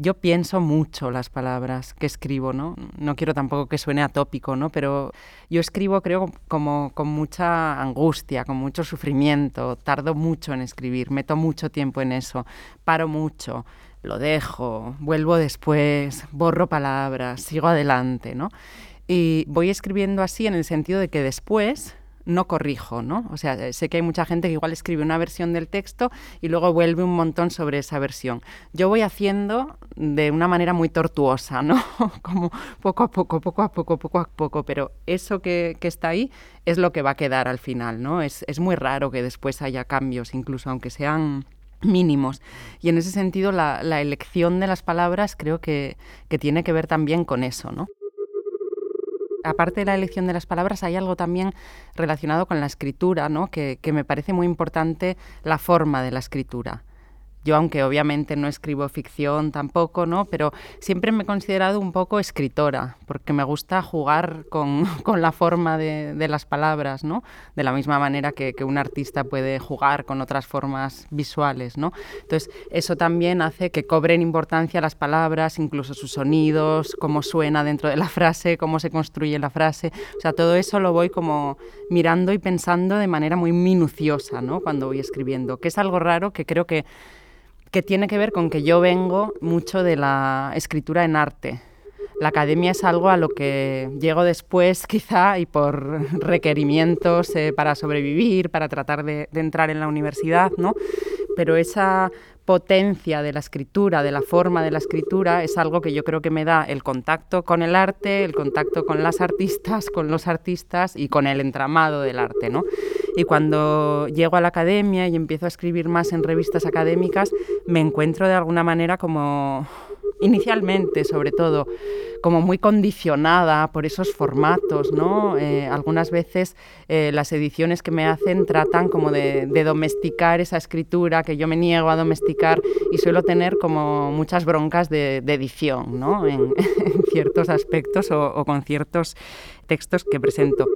yo pienso mucho las palabras que escribo, ¿no? No quiero tampoco que suene atópico, ¿no? Pero yo escribo, creo, como con mucha angustia, con mucho sufrimiento, tardo mucho en escribir, meto mucho tiempo en eso, paro mucho, lo dejo, vuelvo después, borro palabras, sigo adelante, ¿no? Y voy escribiendo así en el sentido de que después no corrijo, ¿no? O sea, sé que hay mucha gente que igual escribe una versión del texto y luego vuelve un montón sobre esa versión. Yo voy haciendo de una manera muy tortuosa, ¿no? Como poco a poco, poco a poco, poco a poco, pero eso que, está ahí es lo que va a quedar al final, ¿no? Es, muy raro que después haya cambios, incluso aunque sean mínimos. Y en ese sentido, la, elección de las palabras creo que, que tiene que ver también con eso, ¿no? Aparte de la elección de las palabras, hay algo también relacionado con la escritura, ¿no? que, que me parece muy importante la forma de la escritura. Yo, aunque obviamente no escribo ficción tampoco, ¿no? Pero siempre me he considerado un poco escritora, porque me gusta jugar con, con la forma de, de, las palabras, ¿no? De la misma manera que, que, un artista puede jugar con otras formas visuales, ¿no? Entonces, eso también hace que cobren importancia las palabras, incluso sus sonidos, cómo suena dentro de la frase, cómo se construye la frase. O sea, todo eso lo voy como mirando y pensando de manera muy minuciosa, ¿no? Cuando voy escribiendo, que es algo raro que creo que que tiene que ver con que yo vengo mucho de la escritura en arte. La academia es algo a lo que llego después, quizá, y por requerimientos eh, para sobrevivir, para tratar de, de entrar en la universidad, ¿no? Pero esa potencia de la escritura, de la forma de la escritura, es algo que yo creo que me da el contacto con el arte, el contacto con las artistas, con los artistas y con el entramado del arte, ¿no? Y cuando llego a la academia y empiezo a escribir más en revistas académicas, me encuentro de alguna manera como inicialmente, sobre todo, como muy condicionada por esos formatos, ¿no? Eh, algunas veces eh, las ediciones que me hacen tratan como de, domesticar esa escritura que yo me niego a domesticar y suelo tener como muchas broncas de, edición, ¿no? En, ciertos aspectos o, o con ciertos textos que presento.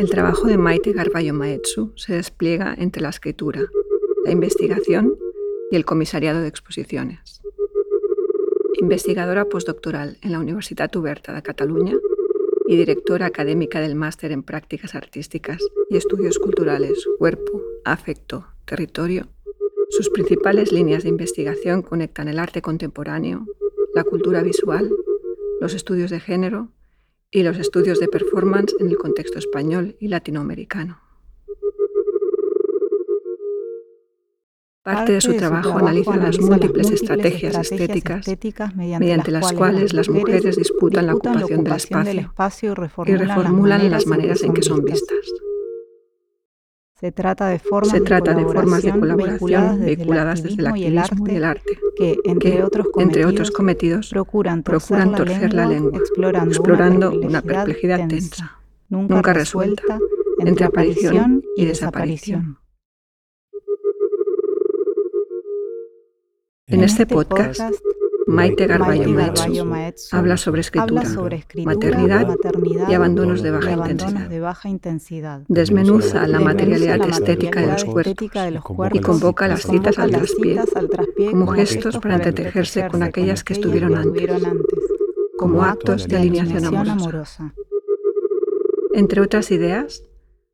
El trabajo de Maite Garballo Maetsu se despliega entre la escritura, la investigación y el comisariado de exposiciones. Investigadora postdoctoral en la Universitat Oberta de Cataluña y directora académica del Máster en Prácticas Artísticas y Estudios Culturales Cuerpo, Afecto, Territorio, sus principales líneas de investigación conectan el arte contemporáneo, la cultura visual, los estudios de género y los estudios de performance en el contexto español y latinoamericano. Parte de su trabajo analiza las múltiples estrategias estéticas mediante las cuales las mujeres disputan la ocupación del espacio y reformulan las maneras en que son vistas. Se trata de formas, de, colaboración vinculadas desde el activismo y el arte, que, entre, otros, cometidos, procuran torcer, la, lengua, explorando, una perplejidad tensa, nunca resuelta, entre aparición y desaparición. En este, este podcast, Maite Garballo Maetsu habla sobre escritura, maternidad, y abandonos de baja, intensidad. Desmenuza la materialidad estética de los cuerpos y convoca las citas al traspié como gestos para entretejerse con aquellas que estuvieron antes, como actos de alineación amorosa. Entre otras ideas,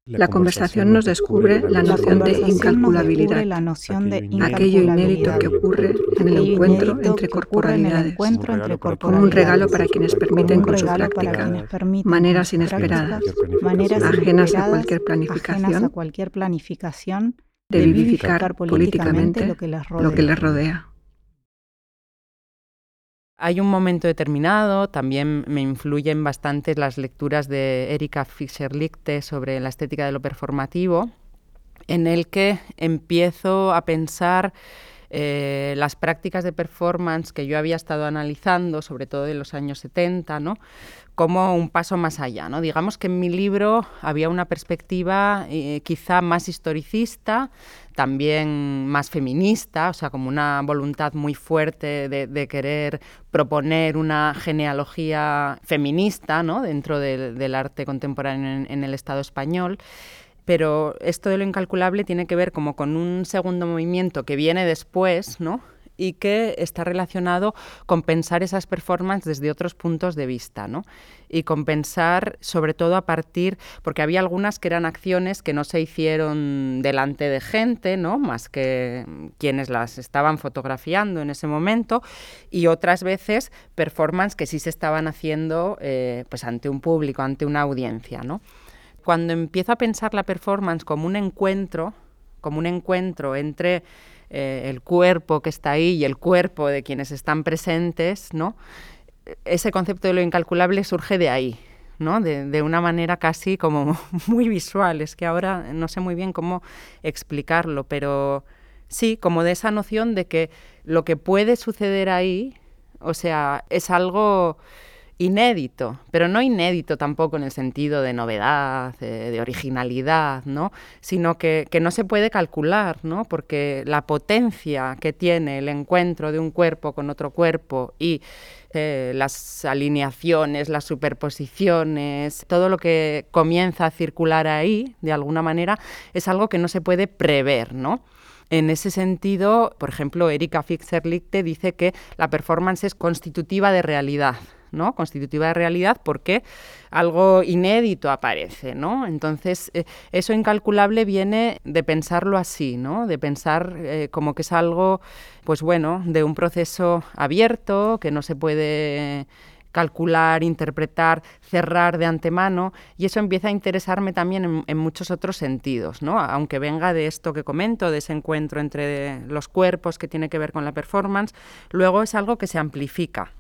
la, conversación nos descubre la noción de incalculabilidad, aquello inédito que ocurre en el encuentro entre corporalidades, como un regalo para quienes permiten con su práctica maneras inesperadas, ajenas a cualquier planificación, de vivificar políticamente lo que les rodea. Hay un momento determinado, también me influyen bastante las lecturas de Erika Fischer-Lichte sobre la estética de lo performativo, en el que empiezo a pensar eh, las prácticas de performance que yo había estado analizando, sobre todo en los años 70, ¿no? como un paso más allá. ¿no? Digamos que en mi libro había una perspectiva eh, quizá más historicista, también más feminista, o sea, como una voluntad muy fuerte de, querer proponer una genealogía feminista ¿no? dentro del arte contemporáneo en el Estado español. Pero esto de lo incalculable tiene que ver como con un segundo movimiento que viene después, ¿no? y que está relacionado con pensar esas performances desde otros puntos de vista, ¿no? Y con pensar sobre todo a partir, porque había algunas que eran acciones que no se hicieron delante de gente, ¿no? Más que quienes las estaban fotografiando en ese momento, y otras veces performances que sí se estaban haciendo eh, pues ante un público, ante una audiencia, ¿no? Cuando empiezo a pensar la performance como un encuentro, como un encuentro entre eh, el cuerpo que está ahí y el cuerpo de quienes están presentes, ¿no? Ese concepto de lo incalculable surge de ahí, ¿no? De, una manera casi como muy visual. Es que ahora no sé muy bien cómo explicarlo, pero sí, como de esa noción de que lo que puede suceder ahí, o sea, es algo inédito, pero no inédito tampoco en el sentido de novedad, de, originalidad, ¿no? sino que, no se puede calcular, ¿no? porque la potencia que tiene el encuentro de un cuerpo con otro cuerpo y eh, las alineaciones, las superposiciones, todo lo que comienza a circular ahí, de alguna manera, es algo que no se puede prever, ¿no? En ese sentido, por ejemplo, Erika Fixer-Lichte dice que la performance es constitutiva de realidad, ¿no? constitutiva de realidad porque algo inédito aparece. ¿no? Entonces, eh, eso incalculable viene de pensarlo así, ¿no? de pensar eh, como que es algo, pues bueno, de un proceso abierto, que no se puede calcular, interpretar, cerrar de antemano, y eso empieza a interesarme también en, en, muchos otros sentidos, ¿no? Aunque venga de esto que comento, de ese encuentro entre los cuerpos que tiene que ver con la performance, luego es algo que se amplifica.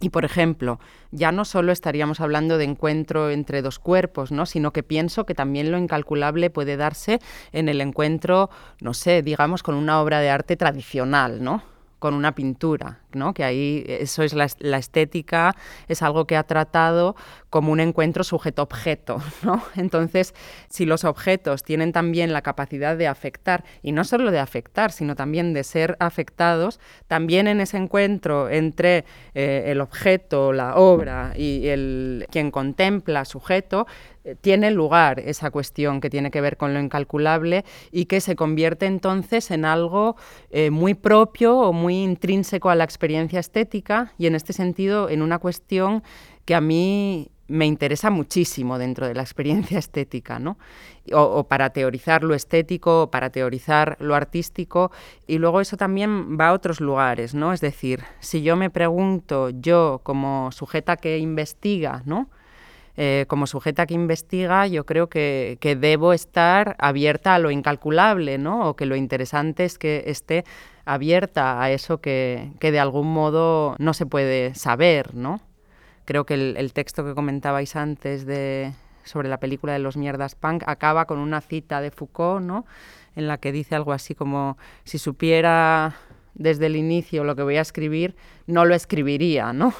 Y, por ejemplo, ya no solo estaríamos hablando de encuentro entre dos cuerpos, ¿no? sino que pienso que también lo incalculable puede darse en el encuentro, no sé, digamos, con una obra de arte tradicional, ¿no? con una pintura, ¿no? que ahí eso es la, estética, es algo que ha tratado como un encuentro sujeto-objeto. ¿no? Entonces, si los objetos tienen también la capacidad de afectar, y no solo de afectar, sino también de ser afectados, también en ese encuentro entre eh, el objeto, la obra y el, quien contempla sujeto, eh, tiene lugar esa cuestión que tiene que ver con lo incalculable y que se convierte entonces en algo eh, muy propio o muy intrínseco a la estética y en este sentido en una cuestión que a mí me interesa muchísimo dentro de la experiencia estética, ¿no? O, para teorizar lo estético, o para teorizar lo artístico, y luego eso también va a otros lugares, ¿no? Es decir, si yo me pregunto, yo como sujeta que investiga, ¿no? Eh, como sujeta que investiga, yo creo que, debo estar abierta a lo incalculable, ¿no? O que lo interesante es que esté abierta a eso que, de algún modo no se puede saber, ¿no? Creo que el, texto que comentabais antes de, sobre la película de los mierdas punk acaba con una cita de Foucault, ¿no? En la que dice algo así como si supiera desde el inicio lo que voy a escribir, no lo escribiría, ¿no?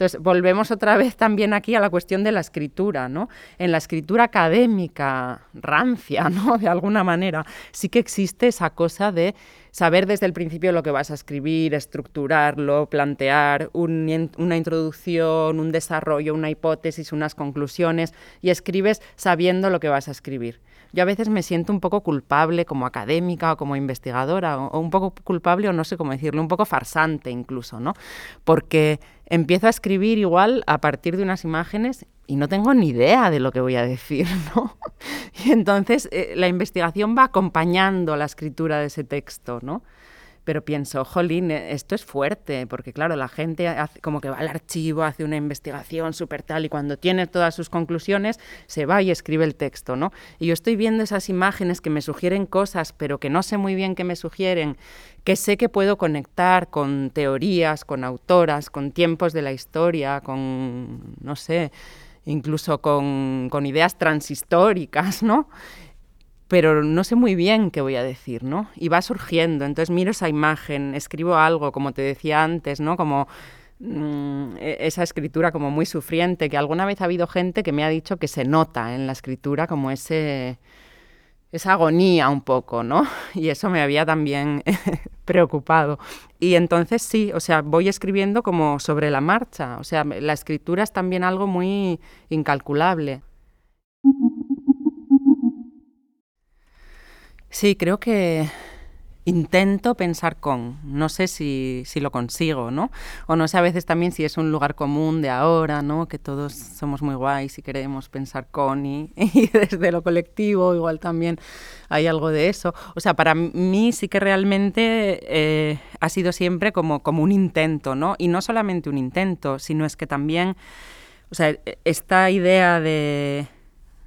Entonces, volvemos otra vez también aquí a la cuestión de la escritura, ¿no? En la escritura académica, rancia, ¿no? De alguna manera, sí que existe esa cosa de saber desde el principio lo que vas a escribir, estructurarlo, plantear una introducción, un desarrollo, una hipótesis, unas conclusiones, y escribes sabiendo lo que vas a escribir. Yo a veces me siento un poco culpable como académica o como investigadora, o, un poco culpable o no sé cómo decirlo, un poco farsante incluso, ¿no? Porque empiezo a escribir igual a partir de unas imágenes y no tengo ni idea de lo que voy a decir, ¿no? Y entonces eh, la investigación va acompañando la escritura de ese texto, ¿no? Pero pienso, jolín, eh, esto es fuerte, porque claro, la gente hace, como que va al archivo, hace una investigación súper tal, y cuando tiene todas sus conclusiones, se va y escribe el texto, ¿no? Y yo estoy viendo esas imágenes que me sugieren cosas, pero que no sé muy bien qué me sugieren, que sé que puedo conectar con teorías, con autoras, con tiempos de la historia, con, no sé, incluso con, con ideas transhistóricas, ¿no? Pero no sé muy bien qué voy a decir, ¿no? Y va surgiendo, entonces miro esa imagen, escribo algo, como te decía antes, ¿no? Como mm, e-, esa escritura como muy sufriente, que alguna vez ha habido gente que me ha dicho que se nota en la escritura como ese esa agonía un poco, ¿no? Y eso me había también preocupado. Y entonces sí, o sea, voy escribiendo como sobre la marcha, o sea, la escritura es también algo muy incalculable. Sí, creo que intento pensar con, no sé si, si, lo consigo, ¿no? O no sé a veces también si es un lugar común de ahora, ¿no? Que todos somos muy guays y queremos pensar con y, desde lo colectivo igual también hay algo de eso. O sea, para mí sí que realmente eh, ha sido siempre como, como un intento, ¿no? Y no solamente un intento, sino es que también, o sea, esta idea de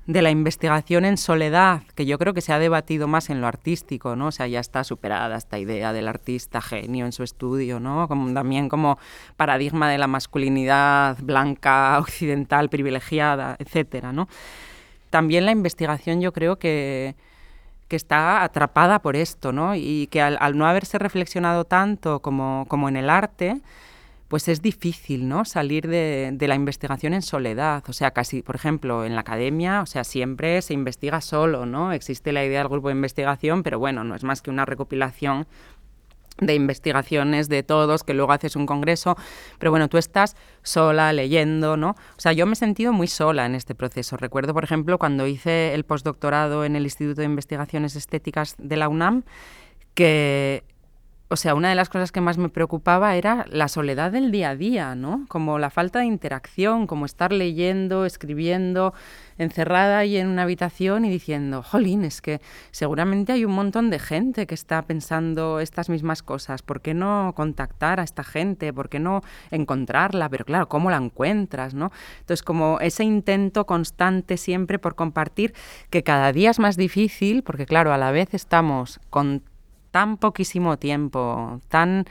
de la investigación en soledad, que yo creo que se ha debatido más en lo artístico, ¿no? O sea, ya está superada esta idea del artista genio en su estudio, ¿no? Como, también como paradigma de la masculinidad blanca, occidental, privilegiada, etcétera, ¿no? También la investigación yo creo que, que está atrapada por esto, ¿no? Y que al, al no haberse reflexionado tanto como, como en el arte, pues es difícil, ¿no? Salir de, la investigación en soledad. O sea, casi, por ejemplo, en la academia, o sea, siempre se investiga solo, ¿no? Existe la idea del grupo de investigación, pero bueno, no es más que una recopilación de investigaciones de todos, que luego haces un congreso, pero bueno, tú estás sola leyendo, ¿no? O sea, yo me he sentido muy sola en este proceso. Recuerdo, por ejemplo, cuando hice el postdoctorado en el Instituto de Investigaciones Estéticas de la UNAM, que o sea, una de las cosas que más me preocupaba era la soledad del día a día, ¿no? Como la falta de interacción, como estar leyendo, escribiendo, encerrada ahí en una habitación y diciendo, jolín, es que seguramente hay un montón de gente que está pensando estas mismas cosas, ¿por qué no contactar a esta gente? ¿Por qué no encontrarla? Pero claro, ¿cómo la encuentras, no? Entonces, como ese intento constante siempre por compartir, que cada día es más difícil, porque claro, a la vez estamos con tan poquísimo tiempo, tan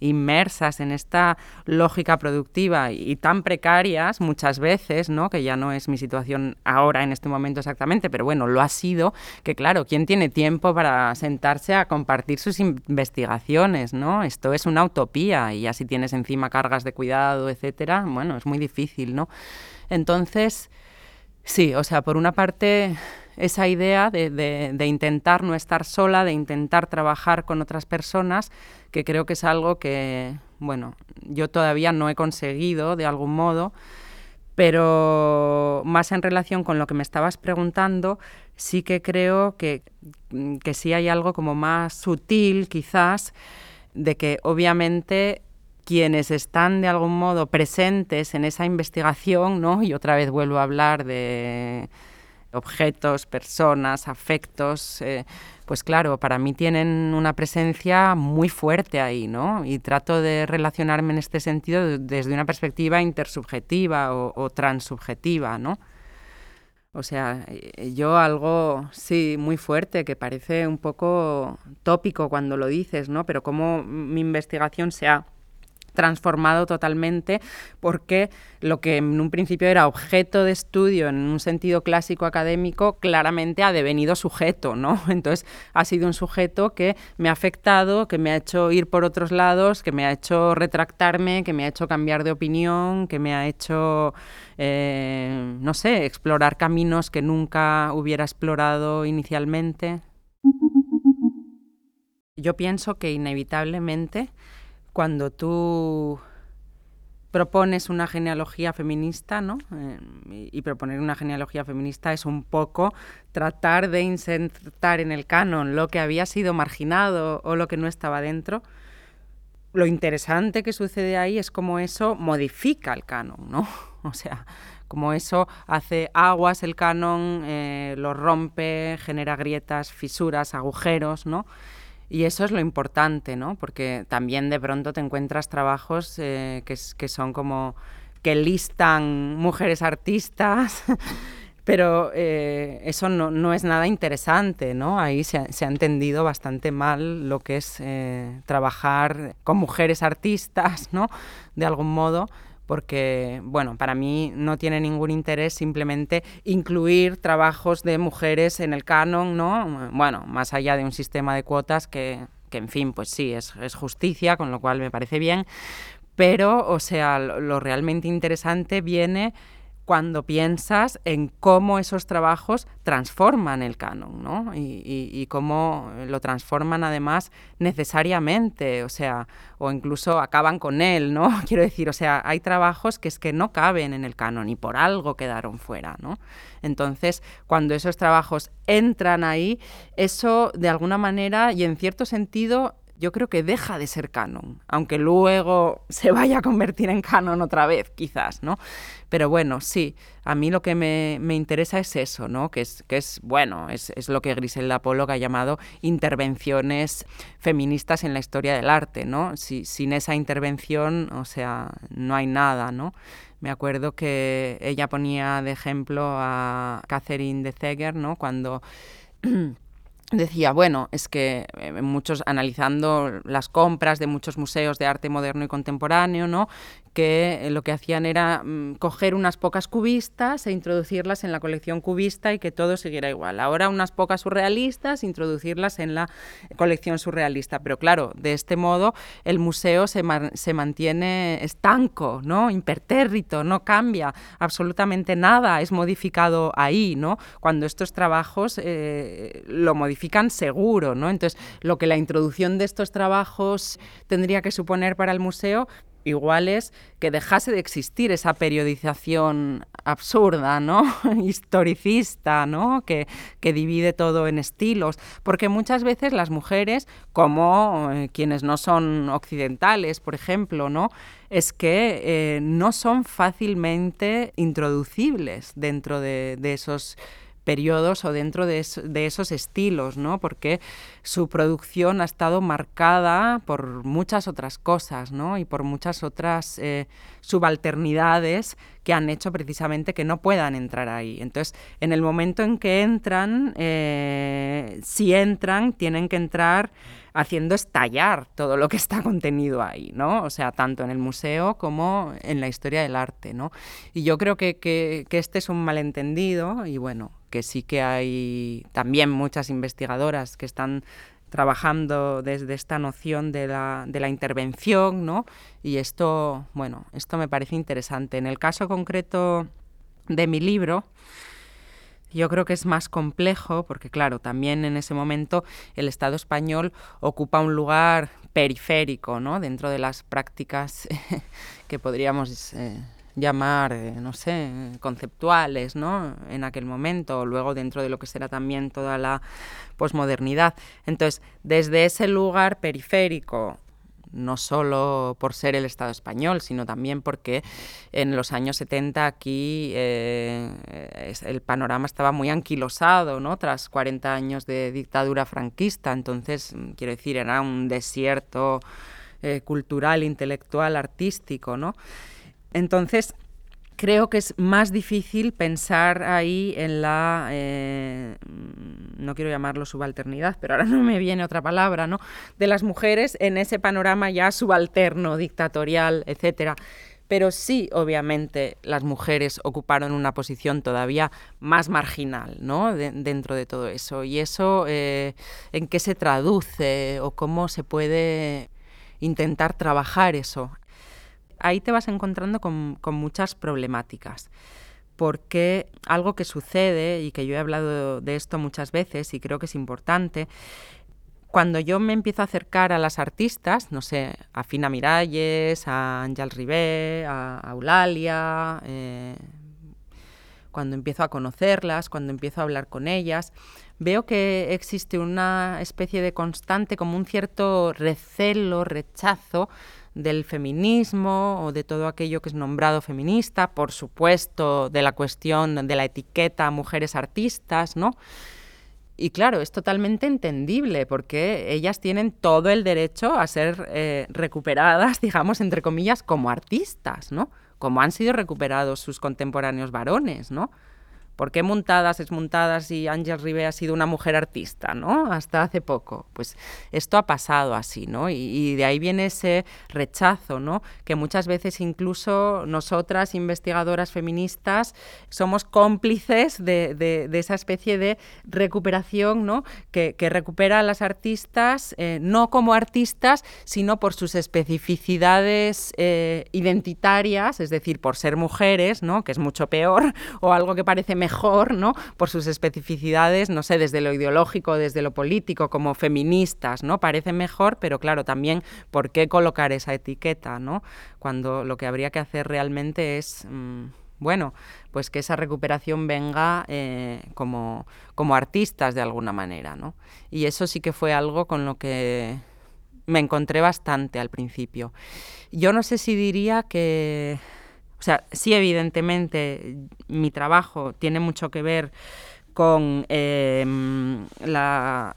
inmersas en esta lógica productiva y tan precarias muchas veces, ¿no? que ya no es mi situación ahora en este momento exactamente, pero bueno, lo ha sido, que claro, ¿quién tiene tiempo para sentarse a compartir sus investigaciones? ¿no? Esto es una utopía y así tienes encima cargas de cuidado, etcétera, bueno, es muy difícil, ¿no? Entonces, sí, o sea, por una parte esa idea de, intentar no estar sola, de intentar trabajar con otras personas, que creo que es algo que, bueno, yo todavía no he conseguido de algún modo, pero más en relación con lo que me estabas preguntando, sí que creo que, que sí hay algo como más sutil quizás, de que obviamente quienes están de algún modo presentes en esa investigación, ¿no? Y otra vez vuelvo a hablar de objetos, personas, afectos, eh, pues claro, para mí tienen una presencia muy fuerte ahí, ¿no? Y trato de relacionarme en este sentido desde una perspectiva intersubjetiva o, transubjetiva, ¿no? O sea, eh, yo algo, sí, muy fuerte, que parece un poco tópico cuando lo dices, ¿no? Pero cómo mi investigación se ha transformado totalmente porque lo que en un principio era objeto de estudio en un sentido clásico académico claramente ha devenido sujeto, ¿no? Entonces ha sido un sujeto que me ha afectado, que me ha hecho ir por otros lados, que me ha hecho retractarme, que me ha hecho cambiar de opinión, que me ha hecho, eh, no sé, explorar caminos que nunca hubiera explorado inicialmente. Yo pienso que inevitablemente cuando tú propones una genealogía feminista, ¿no? Eh, y, proponer una genealogía feminista es un poco tratar de insertar en el canon lo que había sido marginado o lo que no estaba dentro. Lo interesante que sucede ahí es cómo eso modifica el canon, ¿no? O sea, como eso hace aguas el canon, eh, lo rompe, genera grietas, fisuras, agujeros, ¿no? Y eso es lo importante, ¿no? Porque también de pronto te encuentras trabajos eh, que, que, son como que listan mujeres artistas, pero eh, eso no, no, es nada interesante, ¿no? Ahí se, se, ha entendido bastante mal lo que es eh, trabajar con mujeres artistas, ¿no? De algún modo porque, bueno, para mí no tiene ningún interés simplemente incluir trabajos de mujeres en el canon, ¿no? Bueno, más allá de un sistema de cuotas que, que en fin, pues sí, es, es, justicia, con lo cual me parece bien, pero, o sea, lo, realmente interesante viene cuando piensas en cómo esos trabajos transforman el canon, ¿no? Y, cómo lo transforman además necesariamente, o sea, o incluso acaban con él, ¿no? Quiero decir, o sea, hay trabajos que es que no caben en el canon y por algo quedaron fuera, ¿no? Entonces, cuando esos trabajos entran ahí, eso de alguna manera y en cierto sentido yo creo que deja de ser canon, aunque luego se vaya a convertir en canon otra vez, quizás, ¿no? Pero bueno, sí, a mí lo que me, interesa es eso, ¿no? Que es, que es bueno, es, lo que Griselda Pollock ha llamado intervenciones feministas en la historia del arte, ¿no? Si, sin esa intervención, o sea, no hay nada, ¿no? Me acuerdo que ella ponía de ejemplo a Catherine de Zeger, ¿no? Cuando decía, bueno, es que eh, muchos analizando las compras de muchos museos de arte moderno y contemporáneo, ¿no? Que eh, lo que hacían era mm, coger unas pocas cubistas e introducirlas en la colección cubista y que todo siguiera igual. Ahora unas pocas surrealistas, introducirlas en la colección surrealista. Pero claro, de este modo el museo se, se mantiene estanco, ¿no? impertérrito, no cambia absolutamente nada, es modificado ahí, ¿no? Cuando estos trabajos eh, lo modifican seguro, ¿no? Entonces, lo que la introducción de estos trabajos tendría que suponer para el museo iguales que dejase de existir esa periodización absurda, ¿no? historicista, ¿no? Que, divide todo en estilos, porque muchas veces las mujeres, como eh, quienes no son occidentales, por ejemplo, ¿no? es que eh, no son fácilmente introducibles dentro de, de esos periodos o dentro de, esos estilos, ¿no? Porque su producción ha estado marcada por muchas otras cosas, ¿no? Y por muchas otras eh, subalternidades que han hecho precisamente que no puedan entrar ahí. Entonces, en el momento en que entran, eh, si entran, tienen que entrar haciendo estallar todo lo que está contenido ahí, ¿no? O sea, tanto en el museo como en la historia del arte, ¿no? Y yo creo que, que, este es un malentendido y bueno, que sí que hay también muchas investigadoras que están trabajando desde esta noción de la, de la intervención, ¿no? Y esto, bueno, esto me parece interesante. En el caso concreto de mi libro, yo creo que es más complejo porque, claro, también en ese momento el Estado español ocupa un lugar periférico ¿no? dentro de las prácticas que podríamos eh, llamar, eh, no sé, conceptuales ¿no? en aquel momento, o luego dentro de lo que será también toda la posmodernidad. Entonces, desde ese lugar periférico no solo por ser el Estado español, sino también porque en los años 70 aquí eh, el panorama estaba muy anquilosado, ¿no? Tras 40 años de dictadura franquista, entonces, quiero decir, era un desierto eh, cultural, intelectual, artístico, ¿no? Entonces, creo que es más difícil pensar ahí en la, eh, no quiero llamarlo subalternidad, pero ahora no me viene otra palabra, ¿no? De las mujeres en ese panorama ya subalterno, dictatorial, etcétera. Pero sí, obviamente, las mujeres ocuparon una posición todavía más marginal, ¿no? dentro de todo eso. Y eso, eh, ¿en qué se traduce o cómo se puede intentar trabajar eso ahí te vas encontrando con, muchas problemáticas. Porque algo que sucede, y que yo he hablado de esto muchas veces y creo que es importante, cuando yo me empiezo a acercar a las artistas, no sé, a Fina Miralles, a Ángel Ribé, a, Eulalia, eh, cuando empiezo a conocerlas, cuando empiezo a hablar con ellas, veo que existe una especie de constante, como un cierto recelo, rechazo del feminismo o de todo aquello que es nombrado feminista, por supuesto, de la cuestión de la etiqueta mujeres artistas, ¿no? Y claro, es totalmente entendible porque ellas tienen todo el derecho a ser eh, recuperadas, digamos, entre comillas, como artistas, ¿no? Como han sido recuperados sus contemporáneos varones, ¿no? ¿Por qué Muntadas es Muntadas y Ángel Ribe ha sido una mujer artista, ¿no? Hasta hace poco. Pues esto ha pasado así, ¿no? Y, de ahí viene ese rechazo, ¿no? Que muchas veces incluso nosotras, investigadoras feministas, somos cómplices de, esa especie de recuperación, ¿no? Que, recupera a las artistas eh, no como artistas, sino por sus especificidades eh, identitarias, es decir, por ser mujeres, ¿no? Que es mucho peor, o algo que parece mejor mejor, ¿no? Por sus especificidades, no sé, desde lo ideológico, desde lo político, como feministas, ¿no? Parece mejor, pero claro, también, ¿por qué colocar esa etiqueta, ¿no? Cuando lo que habría que hacer realmente es... Mm, bueno, pues que esa recuperación venga eh, como, como artistas de alguna manera, ¿no? Y eso sí que fue algo con lo que me encontré bastante al principio. Yo no sé si diría que o sea, sí, evidentemente, mi trabajo tiene mucho que ver con em, la,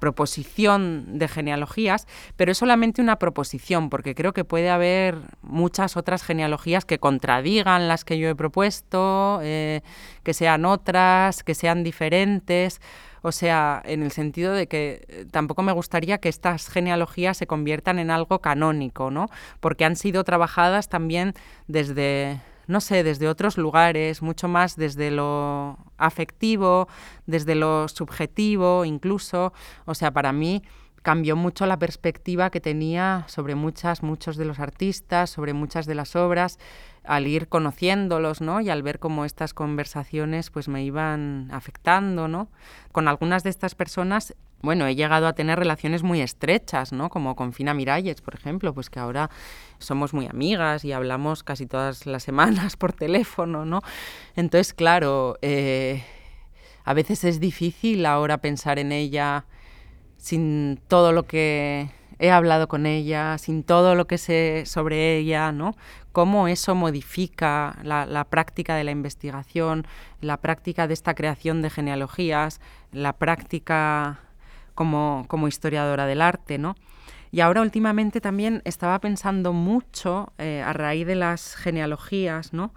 proposición de genealogías, pero es solamente una proposición, porque creo que puede haber muchas otras genealogías que contradigan las que yo he propuesto, eh, que sean otras, que sean diferentes. O sea, en el sentido de que eh, tampoco me gustaría que estas genealogías se conviertan en algo canónico, ¿no? Porque han sido trabajadas también desde no sé, desde otros lugares, mucho más desde lo afectivo, desde lo subjetivo incluso. O sea, para mí cambió mucho la perspectiva que tenía sobre muchas, muchos de los artistas, sobre muchas de las obras al ir conociéndolos, ¿no? Y al ver cómo estas conversaciones pues me iban afectando, ¿no? Con algunas de estas personas, bueno, he llegado a tener relaciones muy estrechas, ¿no? Como con Fina Miralles, por ejemplo, pues que ahora somos muy amigas y hablamos casi todas las semanas por teléfono, ¿no? Entonces, claro, eh, a veces es difícil ahora pensar en ella sin todo lo que he hablado con ella, sin todo lo que sé sobre ella, ¿no? Cómo eso modifica la, práctica de la investigación, la práctica de esta creación de genealogías, la práctica como, historiadora del arte, ¿no? Y ahora últimamente también estaba pensando mucho eh, a raíz de las genealogías, ¿no?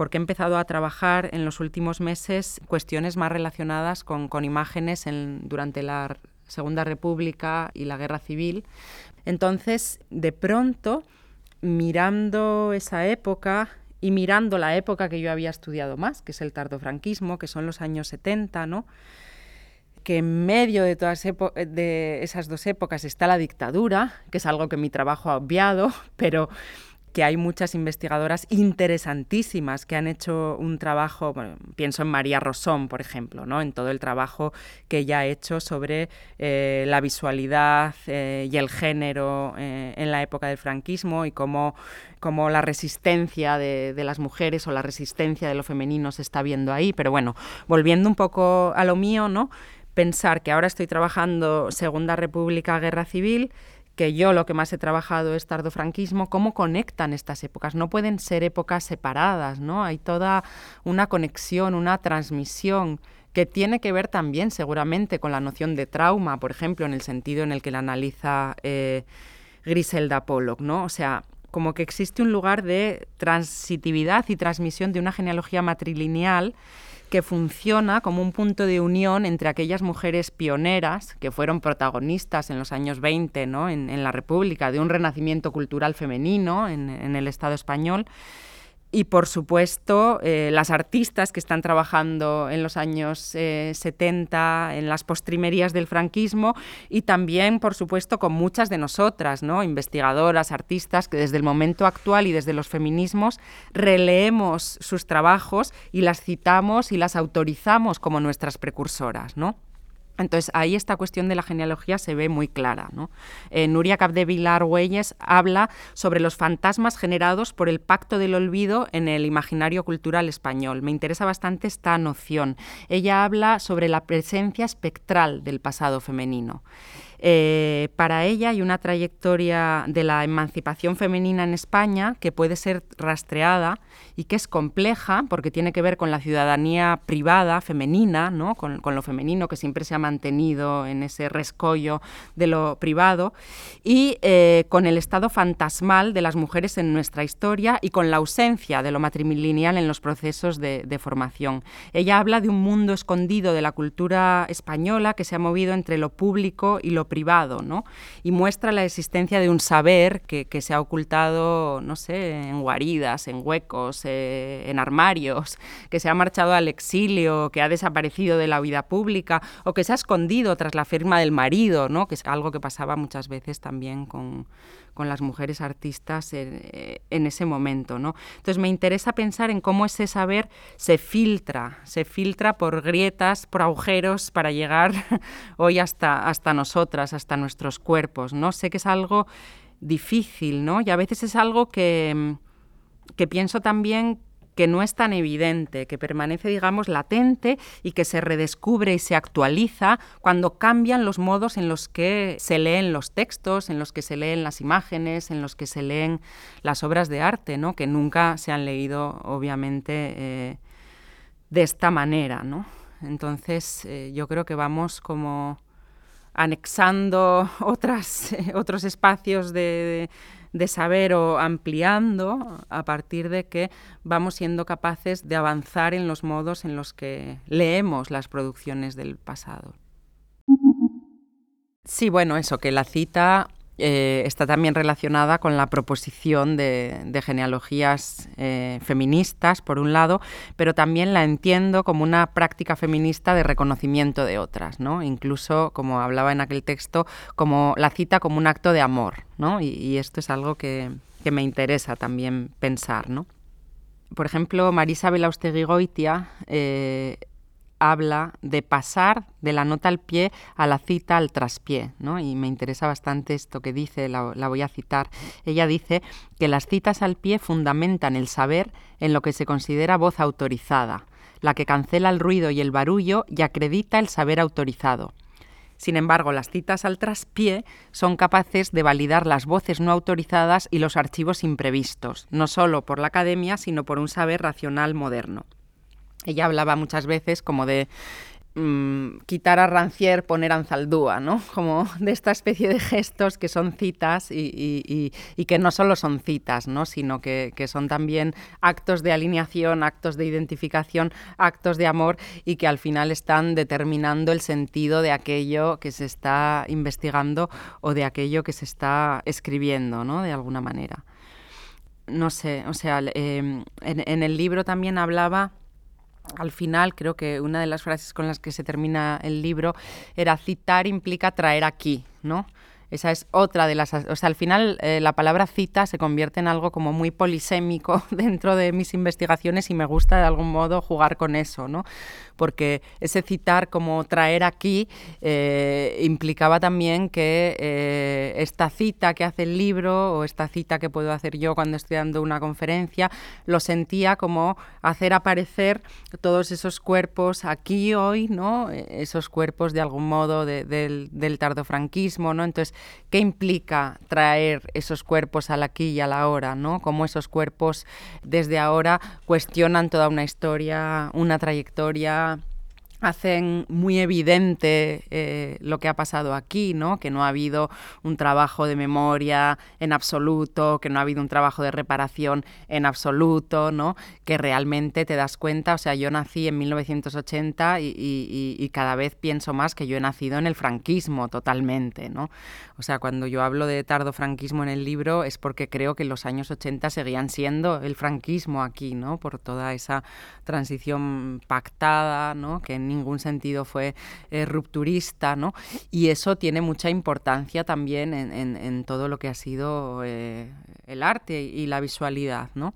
porque he empezado a trabajar en los últimos meses cuestiones más relacionadas con, imágenes durante la Segunda República y la Guerra Civil. Entonces, de pronto, mirando esa época y mirando la época que yo había estudiado más, que es el tardofranquismo, que son los años 70, ¿no? que en medio de todas de esas dos épocas está la dictadura, que es algo que mi trabajo ha obviado, pero que hay muchas investigadoras interesantísimas que han hecho un trabajo, pienso en María Rosón, por ejemplo, ¿no? en todo el trabajo que ella ha hecho sobre eh, la visualidad eh, y el género eh, en la época del franquismo y cómo, cómo la resistencia de, de, las mujeres o la resistencia de lo femenino se está viendo ahí. Pero bueno, volviendo un poco a lo mío, ¿no? pensar que ahora estoy trabajando Segunda República, Guerra Civil, que yo lo que más he trabajado es tardofranquismo, cómo conectan estas épocas. No pueden ser épocas separadas, ¿no? Hay toda una conexión, una transmisión que tiene que ver también seguramente con la noción de trauma, por ejemplo, en el sentido en el que la analiza eh, Griselda Pollock, ¿no? O sea, como que existe un lugar de transitividad y transmisión de una genealogía matrilineal que funciona como un punto de unión entre aquellas mujeres pioneras que fueron protagonistas en los años 20 ¿no? en, la República de un renacimiento cultural femenino en, en el Estado español y por supuesto, eh, las artistas que están trabajando en los años 70 eh, en las postrimerías del franquismo y también, por supuesto, con muchas de nosotras, ¿no? investigadoras, artistas, que desde el momento actual y desde los feminismos releemos sus trabajos y las citamos y las autorizamos como nuestras precursoras. ¿no? Entonces ahí esta cuestión de la genealogía se ve muy clara. ¿no? Eh, Nuria Capdevilar Huelles habla sobre los fantasmas generados por el pacto del olvido en el imaginario cultural español. Me interesa bastante esta noción. Ella habla sobre la presencia espectral del pasado femenino. Eh, para ella hay una trayectoria de la emancipación femenina en España que puede ser rastreada y que es compleja porque tiene que ver con la ciudadanía privada femenina, ¿no? con, lo femenino que siempre se ha mantenido en ese rescollo de lo privado, y eh, con el estado fantasmal de las mujeres en nuestra historia y con la ausencia de lo matrilineal en los procesos de, de formación. Ella habla de un mundo escondido de la cultura española que se ha movido entre lo público y lo privado, ¿no? Y muestra la existencia de un saber que, se ha ocultado, no sé, en guaridas, en huecos, eh, en armarios, que se ha marchado al exilio, que ha desaparecido de la vida pública o que se ha escondido tras la firma del marido, ¿no? Que es algo que pasaba muchas veces también con, con las mujeres artistas en, ese momento. ¿no? Entonces me interesa pensar en cómo ese saber se filtra, se filtra por grietas, por agujeros para llegar hoy hasta, hasta nosotras, hasta nuestros cuerpos. ¿no? Sé que es algo difícil, ¿no? Y a veces es algo que, que pienso también que no es tan evidente, que permanece, digamos, latente y que se redescubre y se actualiza cuando cambian los modos en los que se leen los textos, en los que se leen las imágenes, en los que se leen las obras de arte, ¿no? que nunca se han leído, obviamente, eh, de esta manera. ¿no? Entonces, eh, yo creo que vamos como anexando otras, otros espacios de saber o ampliando a partir de que vamos siendo capaces de avanzar en los modos en los que leemos las producciones del pasado. Sí, bueno, eso, que la cita eh, está también relacionada con la proposición de, genealogías eh, feministas, por un lado, pero también la entiendo como una práctica feminista de reconocimiento de otras, ¿no? Incluso, como hablaba en aquel texto, como la cita como un acto de amor, ¿no? Y, esto es algo que, me interesa también pensar, ¿no? Por ejemplo, Marisa Belaustegui Goitia eh, habla de pasar de la nota al pie a la cita al traspié, ¿no? Y me interesa bastante esto que dice, la, la, voy a citar. Ella dice que las citas al pie fundamentan el saber en lo que se considera voz autorizada, la que cancela el ruido y el barullo y acredita el saber autorizado. Sin embargo, las citas al traspié son capaces de validar las voces no autorizadas y los archivos imprevistos, no solo por la academia, sino por un saber racional moderno. Ella hablaba muchas veces como de mm, quitar a Rancière, poner Anzaldúa, ¿no? Como de esta especie de gestos que son citas y, que no solo son citas, ¿no? Sino que, son también actos de alineación, actos de identificación, actos de amor y que al final están determinando el sentido de aquello que se está investigando o de aquello que se está escribiendo, ¿no? De alguna manera. No sé, o sea, em, en el libro también hablaba al final creo que una de las frases con las que se termina el libro era citar implica traer aquí, ¿no? Esa es otra de las... O sea, al final eh, la palabra cita se convierte en algo como muy polisémico dentro de mis investigaciones y me gusta de algún modo jugar con eso, ¿no? Porque ese citar como traer aquí eh, implicaba también que eh, esta cita que hace el libro o esta cita que puedo hacer yo cuando estoy dando una conferencia, lo sentía como hacer aparecer todos esos cuerpos aquí hoy, ¿no? Esos cuerpos de algún modo del, del tardofranquismo, ¿no? Entonces, ¿Qué implica traer esos cuerpos al aquí y a la hora? ¿no? Cómo esos cuerpos desde ahora cuestionan toda una historia, una trayectoria, hacen muy evidente eh, lo que ha pasado aquí, ¿no? Que no ha habido un trabajo de memoria en absoluto, que no ha habido un trabajo de reparación en absoluto, ¿no? Que realmente te das cuenta, o sea, yo nací en 1980 y, y, cada vez pienso más que yo he nacido en el franquismo totalmente, ¿no? O sea, cuando yo hablo de tardo franquismo en el libro es porque creo que los años 80 seguían siendo el franquismo aquí, ¿no? Por toda esa transición pactada, ¿no? Que ningún sentido fue eh, rupturista, ¿no? Y eso tiene mucha importancia también en, todo lo que ha sido eh, el arte y la visualidad, ¿no?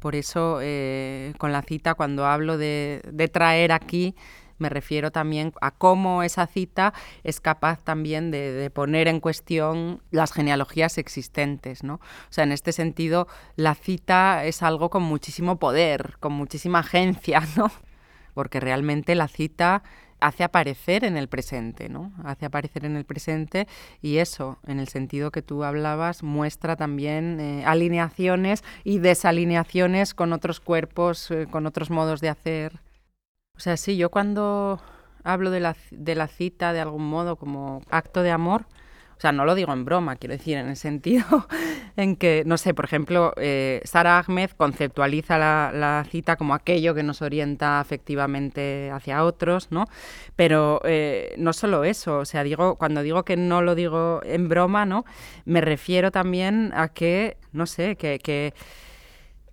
Por eso, eh, con la cita, cuando hablo de, traer aquí, me refiero también a cómo esa cita es capaz también de, de, poner en cuestión las genealogías existentes, ¿no? O sea, en este sentido, la cita es algo con muchísimo poder, con muchísima agencia, ¿no? Porque realmente la cita hace aparecer en el presente, ¿no? Hace aparecer en el presente y eso, en el sentido que tú hablabas, muestra también eh, alineaciones y desalineaciones con otros cuerpos, eh, con otros modos de hacer. O sea, sí, yo cuando hablo de la, de la cita de algún modo como acto de amor, o sea, no lo digo en broma, quiero decir, en el sentido en que, no sé, por ejemplo, eh, Sara Ahmed conceptualiza la, cita como aquello que nos orienta afectivamente hacia otros, ¿no? Pero eh, no solo eso, o sea, digo, cuando digo que no lo digo en broma, ¿no? Me refiero también a que, no sé, que, que,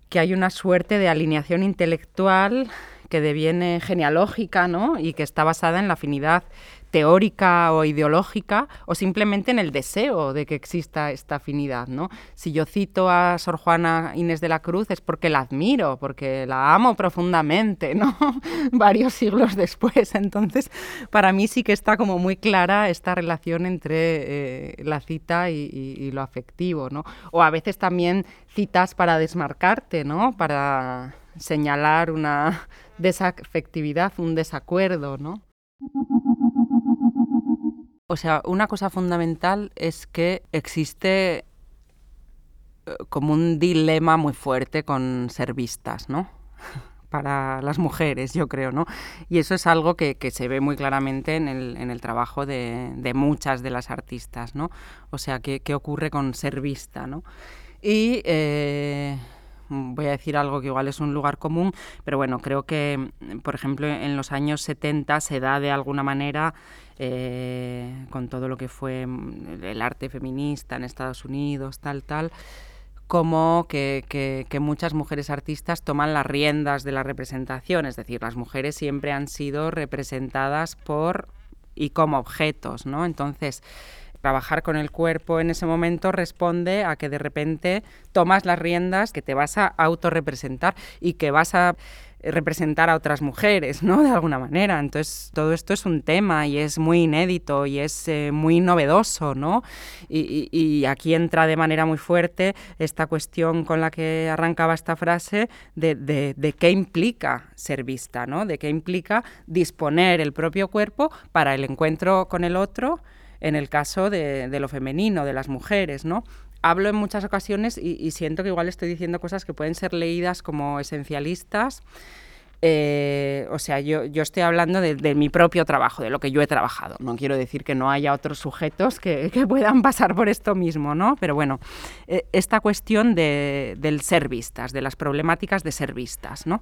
que hay una suerte de alineación intelectual que deviene genealógica, ¿no? Y que está basada en la afinidad teórica o ideológica o simplemente en el deseo de que exista esta afinidad, ¿no? Si yo cito a Sor Juana Inés de la Cruz es porque la admiro, porque la amo profundamente, ¿no? Varios siglos después. Entonces, para mí sí que está como muy clara esta relación entre eh, la cita y, y, lo afectivo, ¿no? O a veces también citas para desmarcarte, ¿no? Para señalar una desafectividad, un desacuerdo, ¿no? O sea, una cosa fundamental es que existe eh, como un dilema muy fuerte con ser vistas, ¿no? Para las mujeres, yo creo, ¿no? Y eso es algo que, se ve muy claramente en el, trabajo de, muchas de las artistas, ¿no? O sea, ¿qué, ocurre con ser vista, ¿no? Y eh, voy a decir algo que igual es un lugar común, pero bueno, creo que, por ejemplo, en los años 70 se da de alguna manera eh, con todo lo que fue mm, el arte feminista en Estados Unidos, tal, tal, como que, que, muchas mujeres artistas toman las riendas de la representación, es decir, las mujeres siempre han sido representadas por y como objetos, ¿no? Entonces, trabajar con el cuerpo en ese momento responde a que de repente tomas las riendas, que te vas a autorrepresentar y que vas a representar a otras mujeres, ¿no? De alguna manera. Entonces, todo esto es un tema y es muy inédito y es eh, muy novedoso, ¿no? Y, aquí entra de manera muy fuerte esta cuestión con la que arrancaba esta frase de, de, qué implica ser vista, ¿no? De qué implica disponer el propio cuerpo para el encuentro con el otro en el caso de, de lo femenino, de las mujeres, ¿no? hablo en muchas ocasiones y, siento que igual estoy diciendo cosas que pueden ser leídas como esencialistas. Eh, o sea, yo, yo estoy hablando de, mi propio trabajo, de lo que yo he trabajado. No quiero decir que no haya otros sujetos que, puedan pasar por esto mismo, ¿no? Pero bueno, eh, esta cuestión de, del ser vistas, de las problemáticas de ser vistas, ¿no?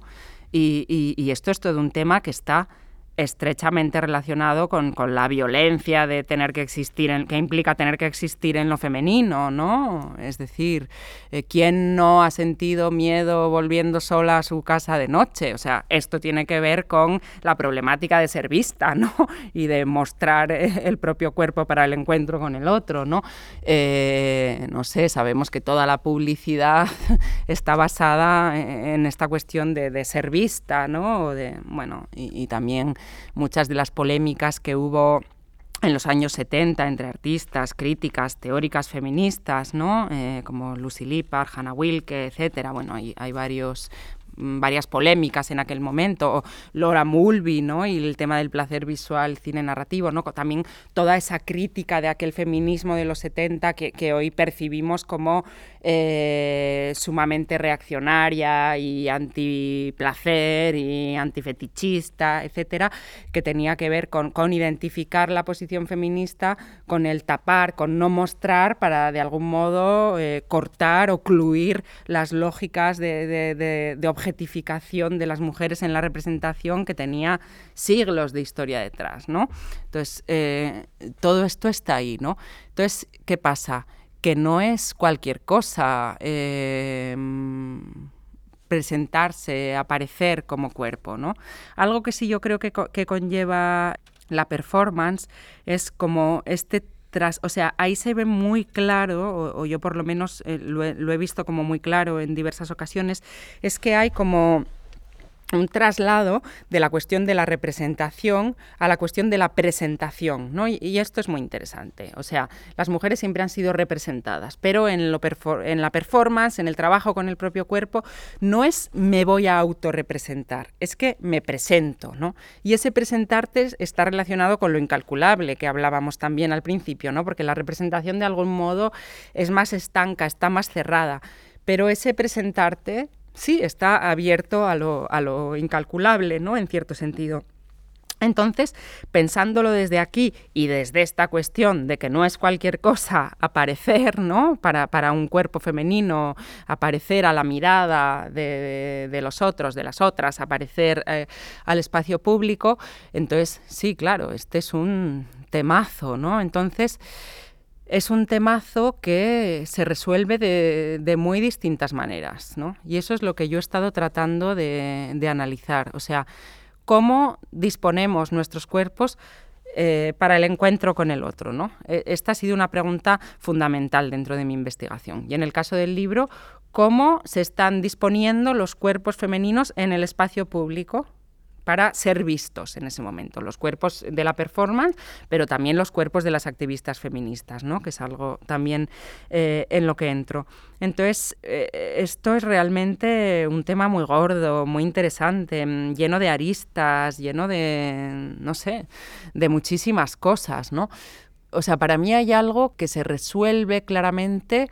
Y, y esto es todo un tema que está estrechamente relacionado con, la violencia de tener que existir, en, que implica tener que existir en lo femenino, ¿no? Es decir, eh, ¿quién no ha sentido miedo volviendo sola a su casa de noche? O sea, esto tiene que ver con la problemática de ser vista, ¿no? Y de mostrar eh, el propio cuerpo para el encuentro con el otro, ¿no? Eh, no sé, sabemos que toda la publicidad está basada en esta cuestión de, ser vista, ¿no? De, bueno, y también muchas de las polémicas que hubo en los años 70 entre artistas, críticas, teóricas feministas, ¿no? Eh, como Lucy Lippard, Hannah Wilke, etcétera. Bueno, hay, hay varios varias polémicas en aquel momento, Laura Mulvey, ¿no? Y el tema del placer visual, cine narrativo, ¿no? También toda esa crítica de aquel feminismo de los 70 que, hoy percibimos como eh, sumamente reaccionaria y antiplacer y antifetichista, etcétera, que tenía que ver con, identificar la posición feminista con el tapar, con no mostrar para de algún modo eh, cortar o cluir las lógicas de, de objetificación de las mujeres en la representación que tenía siglos de historia detrás, ¿no? Entonces, eh, todo esto está ahí, ¿no? Entonces, ¿qué pasa? Que no es cualquier cosa em, presentarse, aparecer como cuerpo, ¿no? Algo que sí yo creo que, que conlleva la performance es como este o sea, ahí se ve muy claro, o, yo por lo menos eh, lo, he, visto como muy claro en diversas ocasiones, es que hay como un traslado de la cuestión de la representación a la cuestión de la presentación, ¿no? Y, esto es muy interesante. O sea, las mujeres siempre han sido representadas, pero en, la performance, en el trabajo con el propio cuerpo, no es me voy a autorrepresentar, es que me presento, ¿no? Y ese presentarte está relacionado con lo incalculable que hablábamos también al principio, ¿no? Porque la representación de algún modo es más estanca, está más cerrada, pero ese presentarte sí está abierto a lo, incalculable, ¿no? En cierto sentido. Entonces, pensándolo desde aquí y desde esta cuestión de que no es cualquier cosa aparecer, ¿no? Para, un cuerpo femenino, aparecer a la mirada de, los otros, de las otras, aparecer eh, al espacio público, entonces, sí, claro, este es un temazo, ¿no? Entonces, es un temazo que se resuelve de, muy distintas maneras, ¿no? Y eso es lo que yo he estado tratando de, analizar. O sea, cómo disponemos nuestros cuerpos eh, para el encuentro con el otro. ¿no? E, esta ha sido una pregunta fundamental dentro de mi investigación. Y en el caso del libro, cómo se están disponiendo los cuerpos femeninos en el espacio público para ser vistos en ese momento, los cuerpos de la performance, pero también los cuerpos de las activistas feministas, ¿no? que es algo también eh, en lo que entro. Entonces, eh, esto es realmente un tema muy gordo, muy interesante, mm, lleno de aristas, lleno de, no sé, de muchísimas cosas, ¿no? O sea, para mí hay algo que se resuelve claramente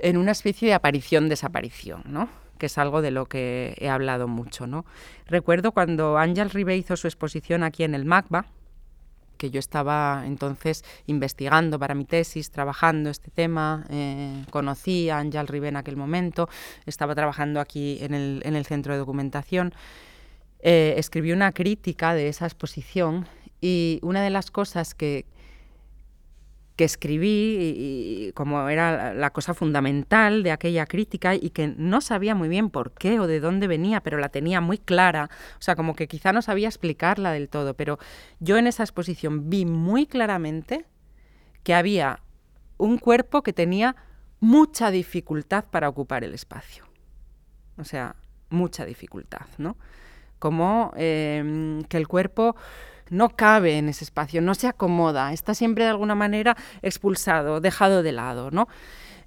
en una especie de aparición-desaparición, ¿no? Que es algo de lo que he hablado mucho. ¿no? Recuerdo cuando Ángel Ribe hizo su exposición aquí en el MACBA, que yo estaba entonces investigando para mi tesis, trabajando este tema, eh, conocí a Ángel Ribe en aquel momento, estaba trabajando aquí en el, centro de documentación, eh, escribí una crítica de esa exposición y una de las cosas que, que escribí y, como era la cosa fundamental de aquella crítica y que no sabía muy bien por qué o de dónde venía, pero la tenía muy clara, o sea, como que quizá no sabía explicarla del todo, pero yo en esa exposición vi muy claramente que había un cuerpo que tenía mucha dificultad para ocupar el espacio. O sea, mucha dificultad, ¿no? Como eh, que el cuerpo no cabe en ese espacio, no se acomoda, está siempre de alguna manera expulsado, dejado de lado, ¿no?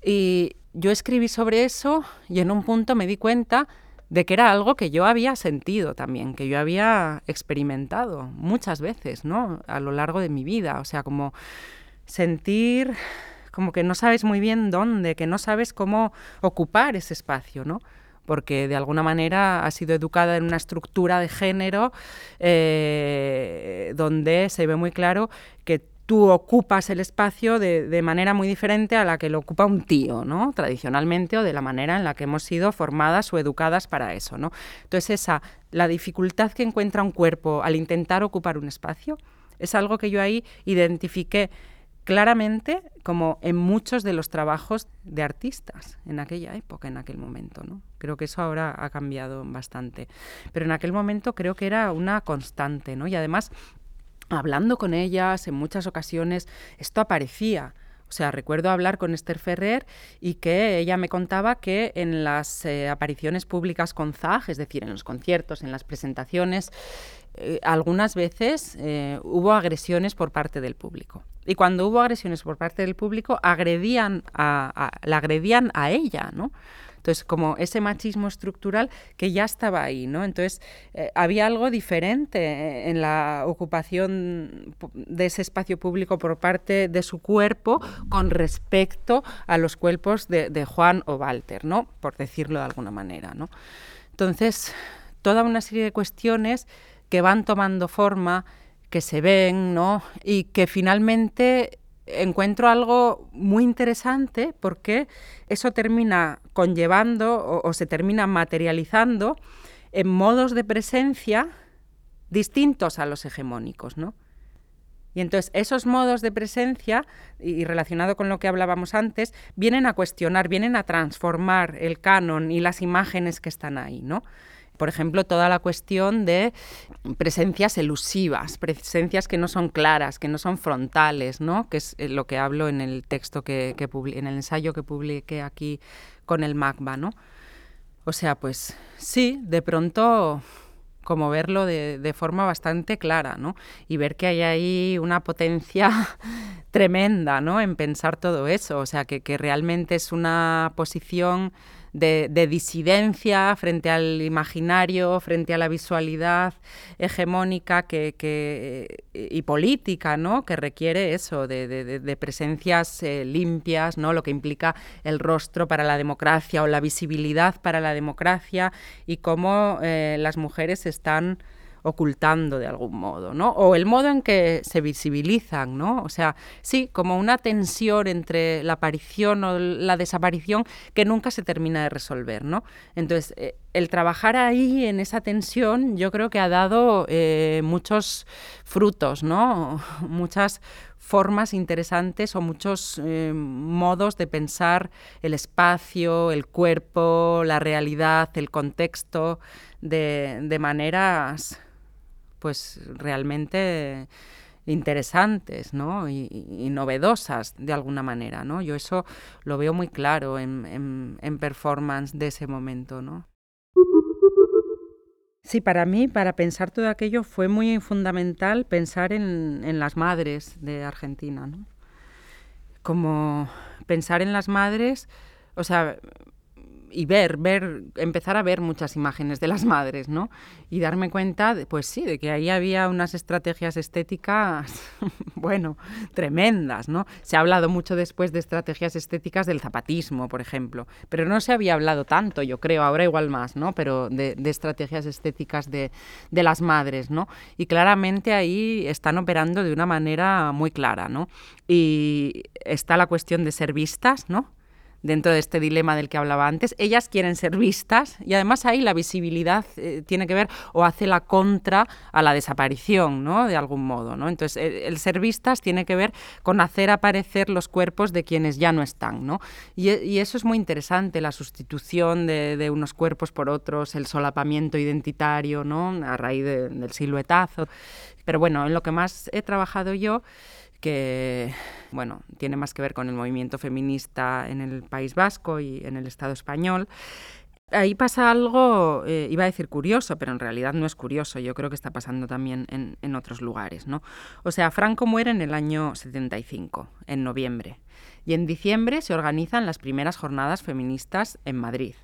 Y yo escribí sobre eso y en un punto me di cuenta de que era algo que yo había sentido también, que yo había experimentado muchas veces, ¿no? A lo largo de mi vida, o sea, como sentir como que no sabes muy bien dónde, que no sabes cómo ocupar ese espacio, ¿no? Porque de alguna manera ha sido educada en una estructura de género eh, donde se ve muy claro que tú ocupas el espacio de, manera muy diferente a la que lo ocupa un tío, ¿no? Tradicionalmente o de la manera en la que hemos sido formadas o educadas para eso, ¿no? Entonces esa, la dificultad que encuentra un cuerpo al intentar ocupar un espacio, es algo que yo ahí identifiqué claramente como en muchos de los trabajos de artistas en aquella época, en aquel momento. ¿no? Creo que eso ahora ha cambiado bastante. Pero en aquel momento creo que era una constante, ¿no? Y además, hablando con ellas en muchas ocasiones, esto aparecía. O sea, recuerdo hablar con Esther Ferrer y que ella me contaba que en las eh, apariciones públicas con ZAG, es decir, en los conciertos, en las presentaciones, eh, algunas veces eh, hubo agresiones por parte del público. Y cuando hubo agresiones por parte del público, agredían la agredían a ella, ¿no? Entonces, como ese machismo estructural que ya estaba ahí, ¿no? Entonces, eh, había algo diferente en la ocupación de ese espacio público por parte de su cuerpo con respecto a los cuerpos de, de Juan o Walter, ¿no? Por decirlo de alguna manera, ¿no? Entonces, toda una serie de cuestiones que van tomando forma, que se ven, ¿no? Y que finalmente encuentro algo muy interesante porque eso termina conllevando o, se termina materializando en modos de presencia distintos a los hegemónicos, ¿no? Y entonces esos modos de presencia, y relacionado con lo que hablábamos antes, vienen a cuestionar, vienen a transformar el canon y las imágenes que están ahí, ¿no? Por ejemplo, toda la cuestión de presencias elusivas, presencias que no son claras, que no son frontales, ¿no? que es eh, lo que hablo en el texto que, en el ensayo que publiqué aquí con el MACBA. ¿no? O sea, pues sí, de pronto como verlo de, forma bastante clara, ¿no? Y ver que hay ahí una potencia tremenda, ¿no? En pensar todo eso, o sea, que, que realmente es una posición de, disidencia frente al imaginario, frente a la visualidad hegemónica que, y política, ¿no? que requiere eso, de, presencias eh, limpias, ¿no? lo que implica el rostro para la democracia o la visibilidad para la democracia y cómo eh, las mujeres están ocultando de algún modo, ¿no? O el modo en que se visibilizan, ¿no? O sea, sí, como una tensión entre la aparición o la desaparición que nunca se termina de resolver, ¿no? Entonces, eh, el trabajar ahí en esa tensión yo creo que ha dado eh, muchos frutos, ¿no? Muchas formas interesantes o muchos eh, modos de pensar el espacio, el cuerpo, la realidad, el contexto, de, de maneras pues realmente interesantes ¿no? y, novedosas de alguna manera. ¿no? Yo eso lo veo muy claro en, en, performance de ese momento. ¿no? Sí, para mí, para pensar todo aquello, fue muy fundamental pensar en, en las madres de Argentina. ¿no? Como pensar en las madres, o sea, y ver, ver, empezar a ver muchas imágenes de las madres, ¿no? Y darme cuenta, de, pues sí, de que ahí había unas estrategias estéticas, bueno, tremendas, ¿no? Se ha hablado mucho después de estrategias estéticas del zapatismo, por ejemplo, pero no se había hablado tanto, yo creo, ahora igual más, ¿no? Pero de, estrategias estéticas de, de, las madres, ¿no? Y claramente ahí están operando de una manera muy clara, ¿no? Y está la cuestión de ser vistas, ¿no? Dentro de este dilema del que hablaba antes. Ellas quieren ser vistas y además ahí la visibilidad eh, tiene que ver o hace la contra a la desaparición, ¿no? De algún modo, ¿no? Entonces, el, ser vistas tiene que ver con hacer aparecer los cuerpos de quienes ya no están, ¿no? Y, eso es muy interesante, la sustitución de, unos cuerpos por otros, el solapamiento identitario, ¿no? A raíz del siluetazo. Pero bueno, en lo que más he trabajado yo que bueno, tiene más que ver con el movimiento feminista en el País Vasco y en el Estado español. Ahí pasa algo, eh, iba a decir curioso, pero en realidad no es curioso, yo creo que está pasando también en, en otros lugares. ¿no? O sea, Franco muere en el año 75, en noviembre, y en diciembre se organizan las primeras jornadas feministas en Madrid.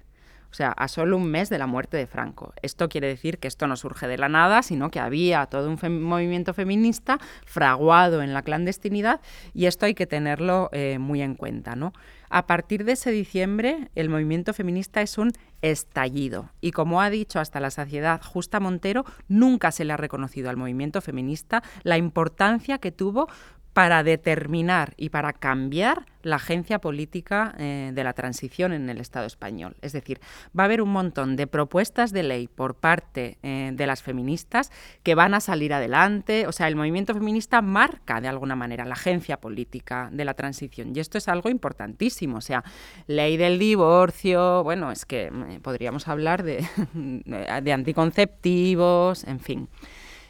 O sea, a solo un mes de la muerte de Franco. Esto quiere decir que esto no surge de la nada, sino que había todo un movimiento feminista fraguado en la clandestinidad y esto hay que tenerlo eh, muy en cuenta, ¿no? A partir de ese diciembre, el movimiento feminista es un estallido. Y como ha dicho hasta la saciedad Justa Montero, nunca se le ha reconocido al movimiento feminista la importancia que tuvo para determinar y para cambiar la agencia política eh, de la transición en el Estado español. Es decir, va a haber un montón de propuestas de ley por parte eh, de las feministas que van a salir adelante. O sea, el movimiento feminista marca de alguna manera la agencia política de la transición. Y esto es algo importantísimo. O sea, ley del divorcio, bueno, es que eh, podríamos hablar de anticonceptivos, en fin.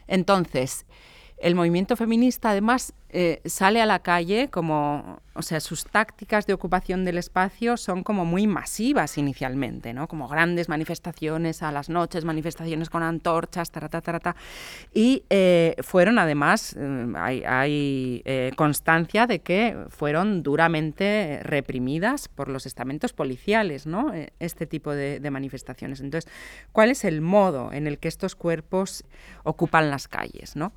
Entonces, el movimiento feminista además eh, sale a la calle como, o sea, sus tácticas de ocupación del espacio son como muy masivas inicialmente, ¿no? Como grandes manifestaciones a las noches, manifestaciones con antorchas, tarata, tarata. Y eh, fueron además, eh, hay, constancia de que fueron duramente reprimidas por los estamentos policiales, ¿no? Este tipo de, de manifestaciones. Entonces, ¿cuál es el modo en el que estos cuerpos ocupan las calles, ¿no?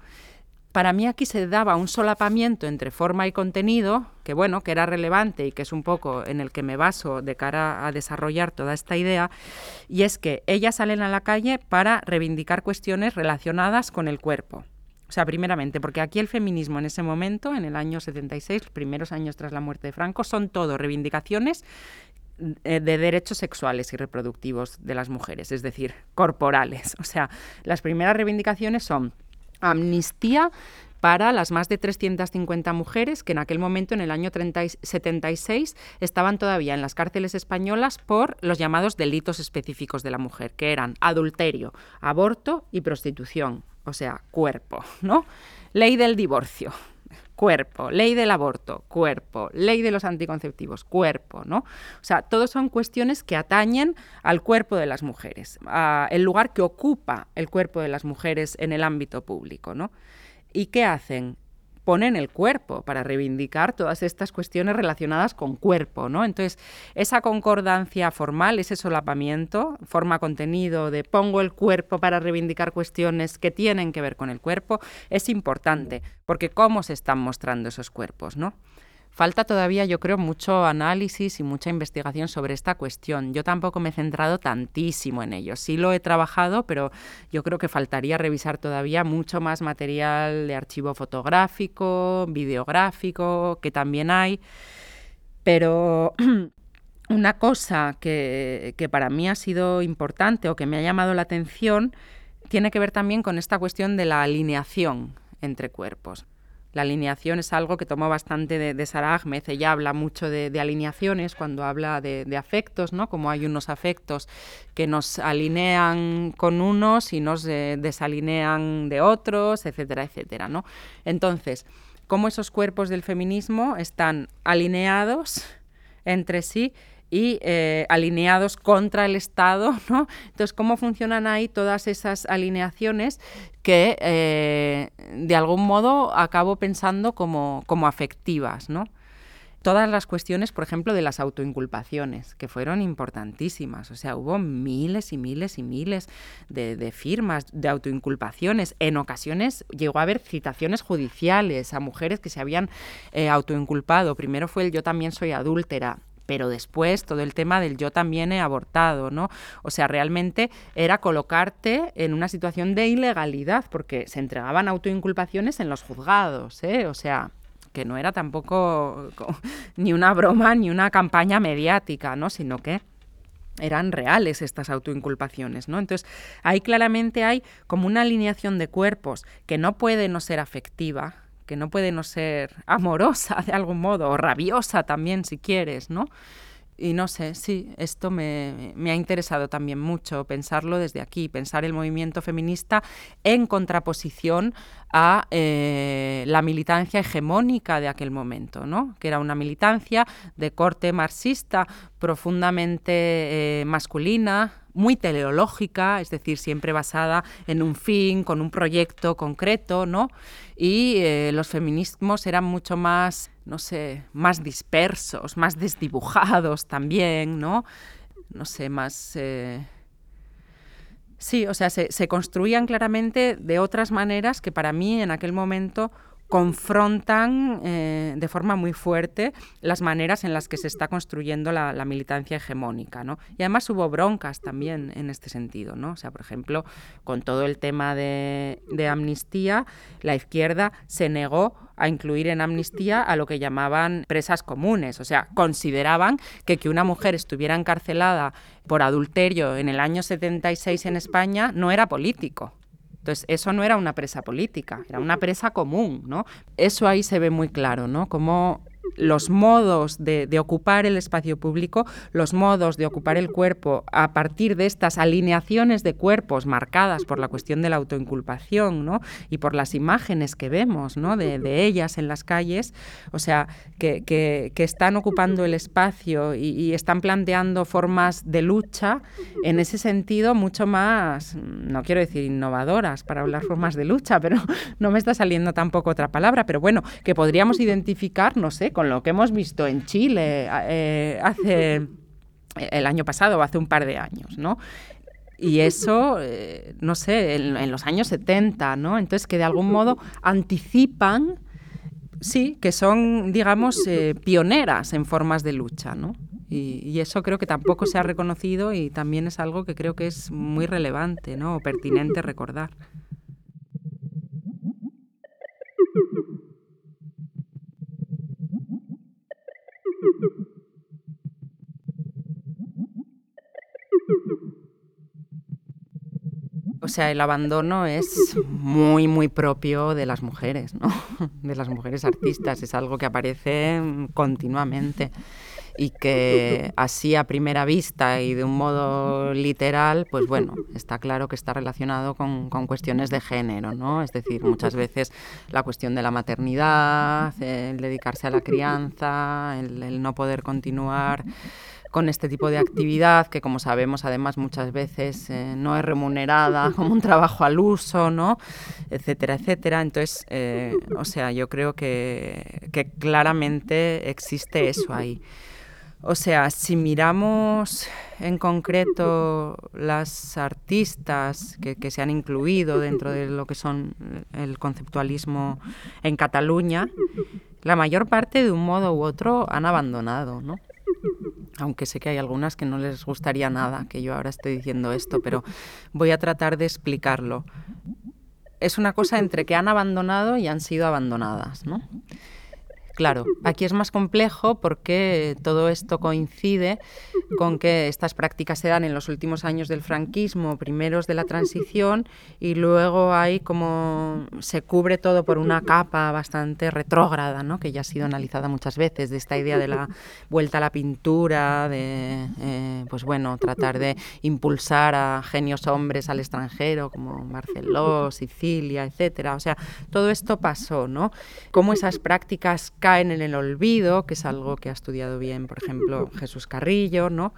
Para mí aquí se daba un solapamiento entre forma y contenido, que bueno, que era relevante y que es un poco en el que me baso de cara a desarrollar toda esta idea, y es que ellas salen a la calle para reivindicar cuestiones relacionadas con el cuerpo. O sea, primeramente, porque aquí el feminismo en ese momento, en el año 76, los primeros años tras la muerte de Franco, son todo reivindicaciones eh, de derechos sexuales y reproductivos de las mujeres, es decir, corporales. O sea, las primeras reivindicaciones son amnistía para las más de 350 mujeres que en aquel momento, en el año 76, estaban todavía en las cárceles españolas por los llamados delitos específicos de la mujer, que eran adulterio, aborto y prostitución, o sea, cuerpo, ¿no? Ley del divorcio. Cuerpo, ley del aborto, cuerpo, ley de los anticonceptivos, cuerpo, ¿no? O sea, todos son cuestiones que atañen al cuerpo de las mujeres, el lugar que ocupa el cuerpo de las mujeres en el ámbito público, ¿no? ¿Y qué hacen? Ponen el cuerpo para reivindicar todas estas cuestiones relacionadas con cuerpo, ¿no? Entonces, esa concordancia formal, ese solapamiento, forma contenido de pongo el cuerpo para reivindicar cuestiones que tienen que ver con el cuerpo, es importante, porque cómo se están mostrando esos cuerpos, ¿no? Falta todavía, yo creo, mucho análisis y mucha investigación sobre esta cuestión. Yo tampoco me he centrado tantísimo en ello. Sí lo he trabajado, pero yo creo que faltaría revisar todavía mucho más material de archivo fotográfico, videográfico, que también hay. Pero una cosa que, que para mí ha sido importante o que me ha llamado la atención tiene que ver también con esta cuestión de la alineación entre cuerpos. La alineación es algo que tomó bastante de, de Ahmed. Ella habla mucho de, alineaciones cuando habla de, afectos, ¿no? Como hay unos afectos que nos alinean con unos y nos desalinean de otros, etcétera, etcétera, ¿no? Entonces, cómo esos cuerpos del feminismo están alineados entre sí y eh, alineados contra el Estado, ¿no? Entonces, ¿cómo funcionan ahí todas esas alineaciones que eh, de algún modo acabo pensando como, como afectivas, ¿no? todas las cuestiones, por ejemplo, de las autoinculpaciones, que fueron importantísimas. O sea, hubo miles y miles y miles de, firmas de autoinculpaciones. En ocasiones llegó a haber citaciones judiciales a mujeres que se habían eh, autoinculpado. Primero fue el yo también soy adúltera pero después todo el tema del yo también he abortado, ¿no? O sea, realmente era colocarte en una situación de ilegalidad, porque se entregaban autoinculpaciones en los juzgados, ¿eh? O sea, que no era tampoco ni una broma ni una campaña mediática, ¿no? Sino que eran reales estas autoinculpaciones, ¿no? Entonces, ahí claramente hay como una alineación de cuerpos que no puede no ser afectiva, que no puede no ser amorosa de algún modo, o rabiosa también si quieres, ¿no? Y no sé, sí, esto me, ha interesado también mucho pensarlo desde aquí, pensar el movimiento feminista en contraposición a eh, la militancia hegemónica de aquel momento, ¿no? que era una militancia de corte marxista profundamente eh, masculina, muy teleológica, es decir, siempre basada en un fin, con un proyecto concreto, ¿no? Y eh, los feminismos eran mucho más, no sé, más dispersos, más desdibujados también, ¿no? No sé, más... Eh, sí, o sea, se, se construían claramente de otras maneras que para mí en aquel momento confrontan eh, de forma muy fuerte las maneras en las que se está construyendo la, militancia hegemónica. ¿no? Y además hubo broncas también en este sentido. ¿no? O sea, por ejemplo, con todo el tema de, de amnistía, la izquierda se negó a incluir en amnistía a lo que llamaban presas comunes. O sea, consideraban que que una mujer estuviera encarcelada por adulterio en el año 76 en España no era político. Entonces, eso no era una presa política, era una presa común, ¿no? Eso ahí se ve muy claro, ¿no? Como los modos de, ocupar el espacio público, los modos de ocupar el cuerpo a partir de estas alineaciones de cuerpos marcadas por la cuestión de la autoinculpación ¿no? y por las imágenes que vemos ¿no? de, ellas en las calles, o sea, que, están ocupando el espacio y, y, están planteando formas de lucha en ese sentido mucho más, no quiero decir innovadoras para hablar formas de lucha, pero no me está saliendo tampoco otra palabra, pero bueno, que podríamos identificar, no sé, con lo que hemos visto en Chile eh, hace el año pasado o hace un par de años, ¿no? Y eso, eh, no sé, en, los años 70, ¿no? Entonces, que de algún modo anticipan, sí, que son, digamos, eh, pioneras en formas de lucha, ¿no? Y, y, eso creo que tampoco se ha reconocido y también es algo que creo que es muy relevante, ¿no? O pertinente recordar. Sea, el abandono es muy, muy propio de las mujeres, ¿no? De las mujeres artistas. Es algo que aparece continuamente. y que así a primera vista y de un modo literal, pues bueno, está claro que está relacionado con, cuestiones de género, ¿no? Es decir, muchas veces la cuestión de la maternidad, el dedicarse a la crianza, el no poder continuar con este tipo de actividad que, como sabemos, además muchas veces eh, no es remunerada como un trabajo al uso, ¿no? etcétera, etcétera. Entonces, eh, o sea, yo creo que, claramente existe eso ahí. O sea, si miramos en concreto las artistas que, que, se han incluido dentro de lo que son el conceptualismo en Cataluña, la mayor parte de un modo u otro han abandonado, ¿no? Aunque sé que hay algunas que no les gustaría nada que yo ahora esté diciendo esto, pero voy a tratar de explicarlo. Es una cosa entre que han abandonado y han sido abandonadas, ¿no? Claro, aquí es más complejo porque todo esto coincide con que estas prácticas se dan en los últimos años del franquismo, primeros de la transición, y luego hay como se cubre todo por una capa bastante retrógrada, ¿no? que ya ha sido analizada muchas veces, de esta idea de la vuelta a la pintura, de eh, pues bueno, tratar de impulsar a genios hombres al extranjero, como Marceló, Sicilia, etcétera. O sea, todo esto pasó, ¿no? Cómo esas prácticas caen en el olvido, que es algo que ha estudiado bien, por ejemplo, Jesús Carrillo, ¿no?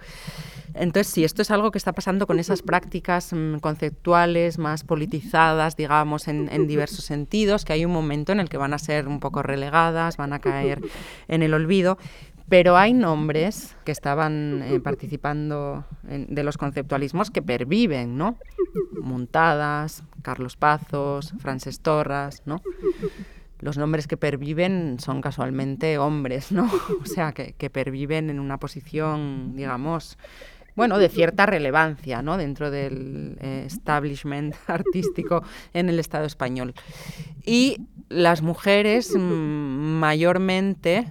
Entonces, sí, esto es algo que está pasando con esas prácticas mm, conceptuales más politizadas, digamos, en, diversos sentidos, que hay un momento en el que van a ser un poco relegadas, van a caer en el olvido, pero hay nombres que estaban eh, participando de los conceptualismos que perviven, ¿no? Montadas, Carlos Pazos, Frances Torras, ¿no? Los nombres que perviven son casualmente hombres, ¿no? O sea, que, perviven en una posición, digamos, bueno, de cierta relevancia, ¿no? Dentro del eh, establishment artístico en el Estado español. Y las mujeres mm, mayormente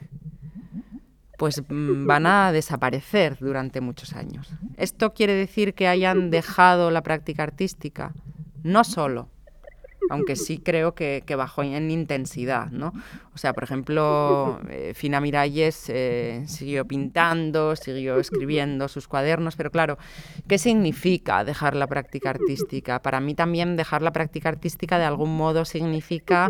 pues mm, van a desaparecer durante muchos años. ¿Esto quiere decir que hayan dejado la práctica artística? No solo, aunque sí creo que, bajó en intensidad, ¿no? O sea, por ejemplo, eh, Fina Miralles eh, siguió pintando, siguió escribiendo sus cuadernos, pero claro, ¿qué significa dejar la práctica artística? Para mí también dejar la práctica artística de algún modo significa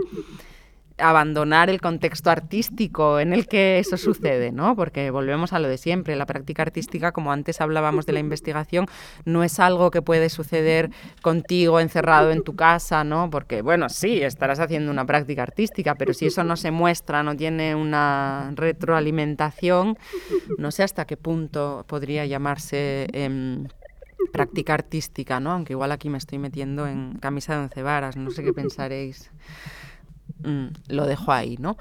abandonar el contexto artístico en el que eso sucede, ¿no? Porque volvemos a lo de siempre, la práctica artística, como antes hablábamos de la investigación, no es algo que puede suceder contigo encerrado en tu casa, ¿no? Porque, bueno, sí, estarás haciendo una práctica artística, pero si eso no se muestra, no tiene una retroalimentación, no sé hasta qué punto podría llamarse... Em, práctica artística, ¿no? Aunque igual aquí me estoy metiendo en camisa de once varas, no sé qué pensaréis. Mm, lo dejo ahí, ¿no?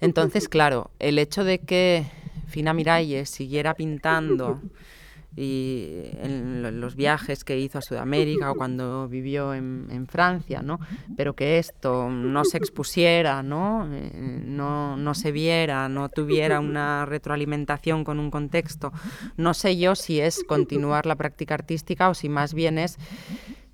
Entonces, claro, el hecho de que Fina Miralles siguiera pintando y en los viajes que hizo a Sudamérica o cuando vivió en, Francia, ¿no? Pero que esto no se expusiera, ¿no? Eh, ¿no? No se viera, no tuviera una retroalimentación con un contexto. No sé yo si es continuar la práctica artística o si más bien es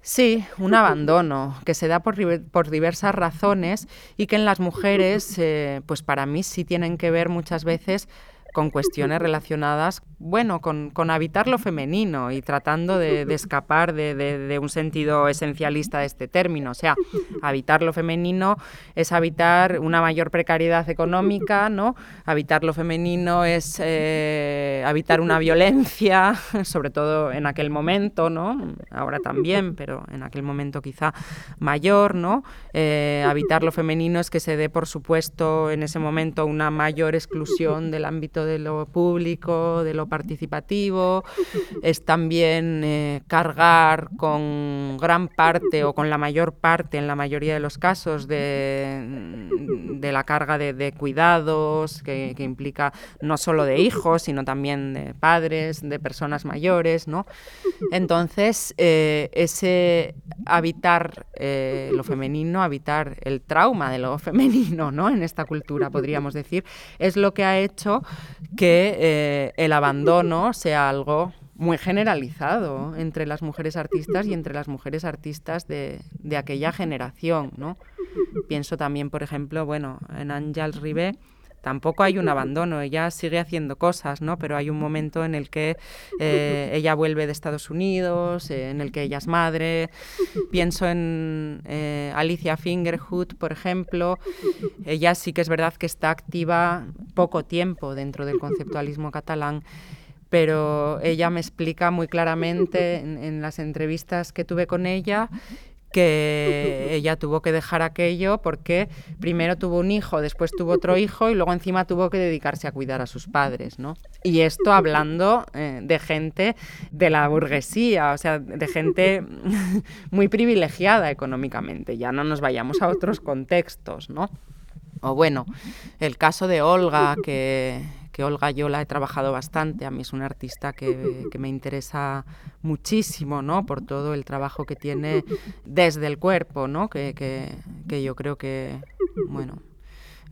Sí, un abandono que se da por, por, diversas razones y que en las mujeres, eh, pues para mí sí tienen que ver muchas veces con cuestiones relacionadas, bueno, con, habitar lo femenino y tratando de, escapar de, un sentido esencialista de este término. O sea, habitar lo femenino es habitar una mayor precariedad económica, ¿no? Habitar lo femenino es eh, habitar una violencia, sobre todo en aquel momento, ¿no? Ahora también, pero en aquel momento quizá mayor, ¿no? Eh, habitar lo femenino es que se dé, por supuesto, en ese momento una mayor exclusión del ámbito de lo público, de lo participativo, es también eh, cargar con gran parte o con la mayor parte, en la mayoría de los casos, de, la carga de, cuidados, que, implica no solo de hijos, sino también de padres, de personas mayores, ¿no? Entonces, eh, ese habitar eh, lo femenino, habitar el trauma de lo femenino, ¿no? En esta cultura, podríamos decir, es lo que ha hecho que eh, el abandono sea algo muy generalizado entre las mujeres artistas y entre las mujeres artistas de, de aquella generación, ¿no? Pienso también, por ejemplo, bueno, en Ángel Ribé, tampoco hay un abandono, ella sigue haciendo cosas, ¿no? Pero hay un momento en el que eh, ella vuelve de Estados Unidos, eh, en el que ella es madre. Pienso en eh, Alicia Fingerhut, por ejemplo. Ella sí que es verdad que está activa poco tiempo dentro del conceptualismo catalán pero ella me explica muy claramente en, las entrevistas que tuve con ella que ella tuvo que dejar aquello porque primero tuvo un hijo, después tuvo otro hijo y luego encima tuvo que dedicarse a cuidar a sus padres, ¿no? Y esto hablando eh, de gente de la burguesía, o sea, de gente muy privilegiada económicamente, ya no nos vayamos a otros contextos, ¿no? O bueno, el caso de Olga, que, Olga yo la he trabajado bastante, a mí es una artista que, que, me interesa muchísimo, ¿no? Por todo el trabajo que tiene desde el cuerpo, ¿no? Que, que, que yo creo que, bueno,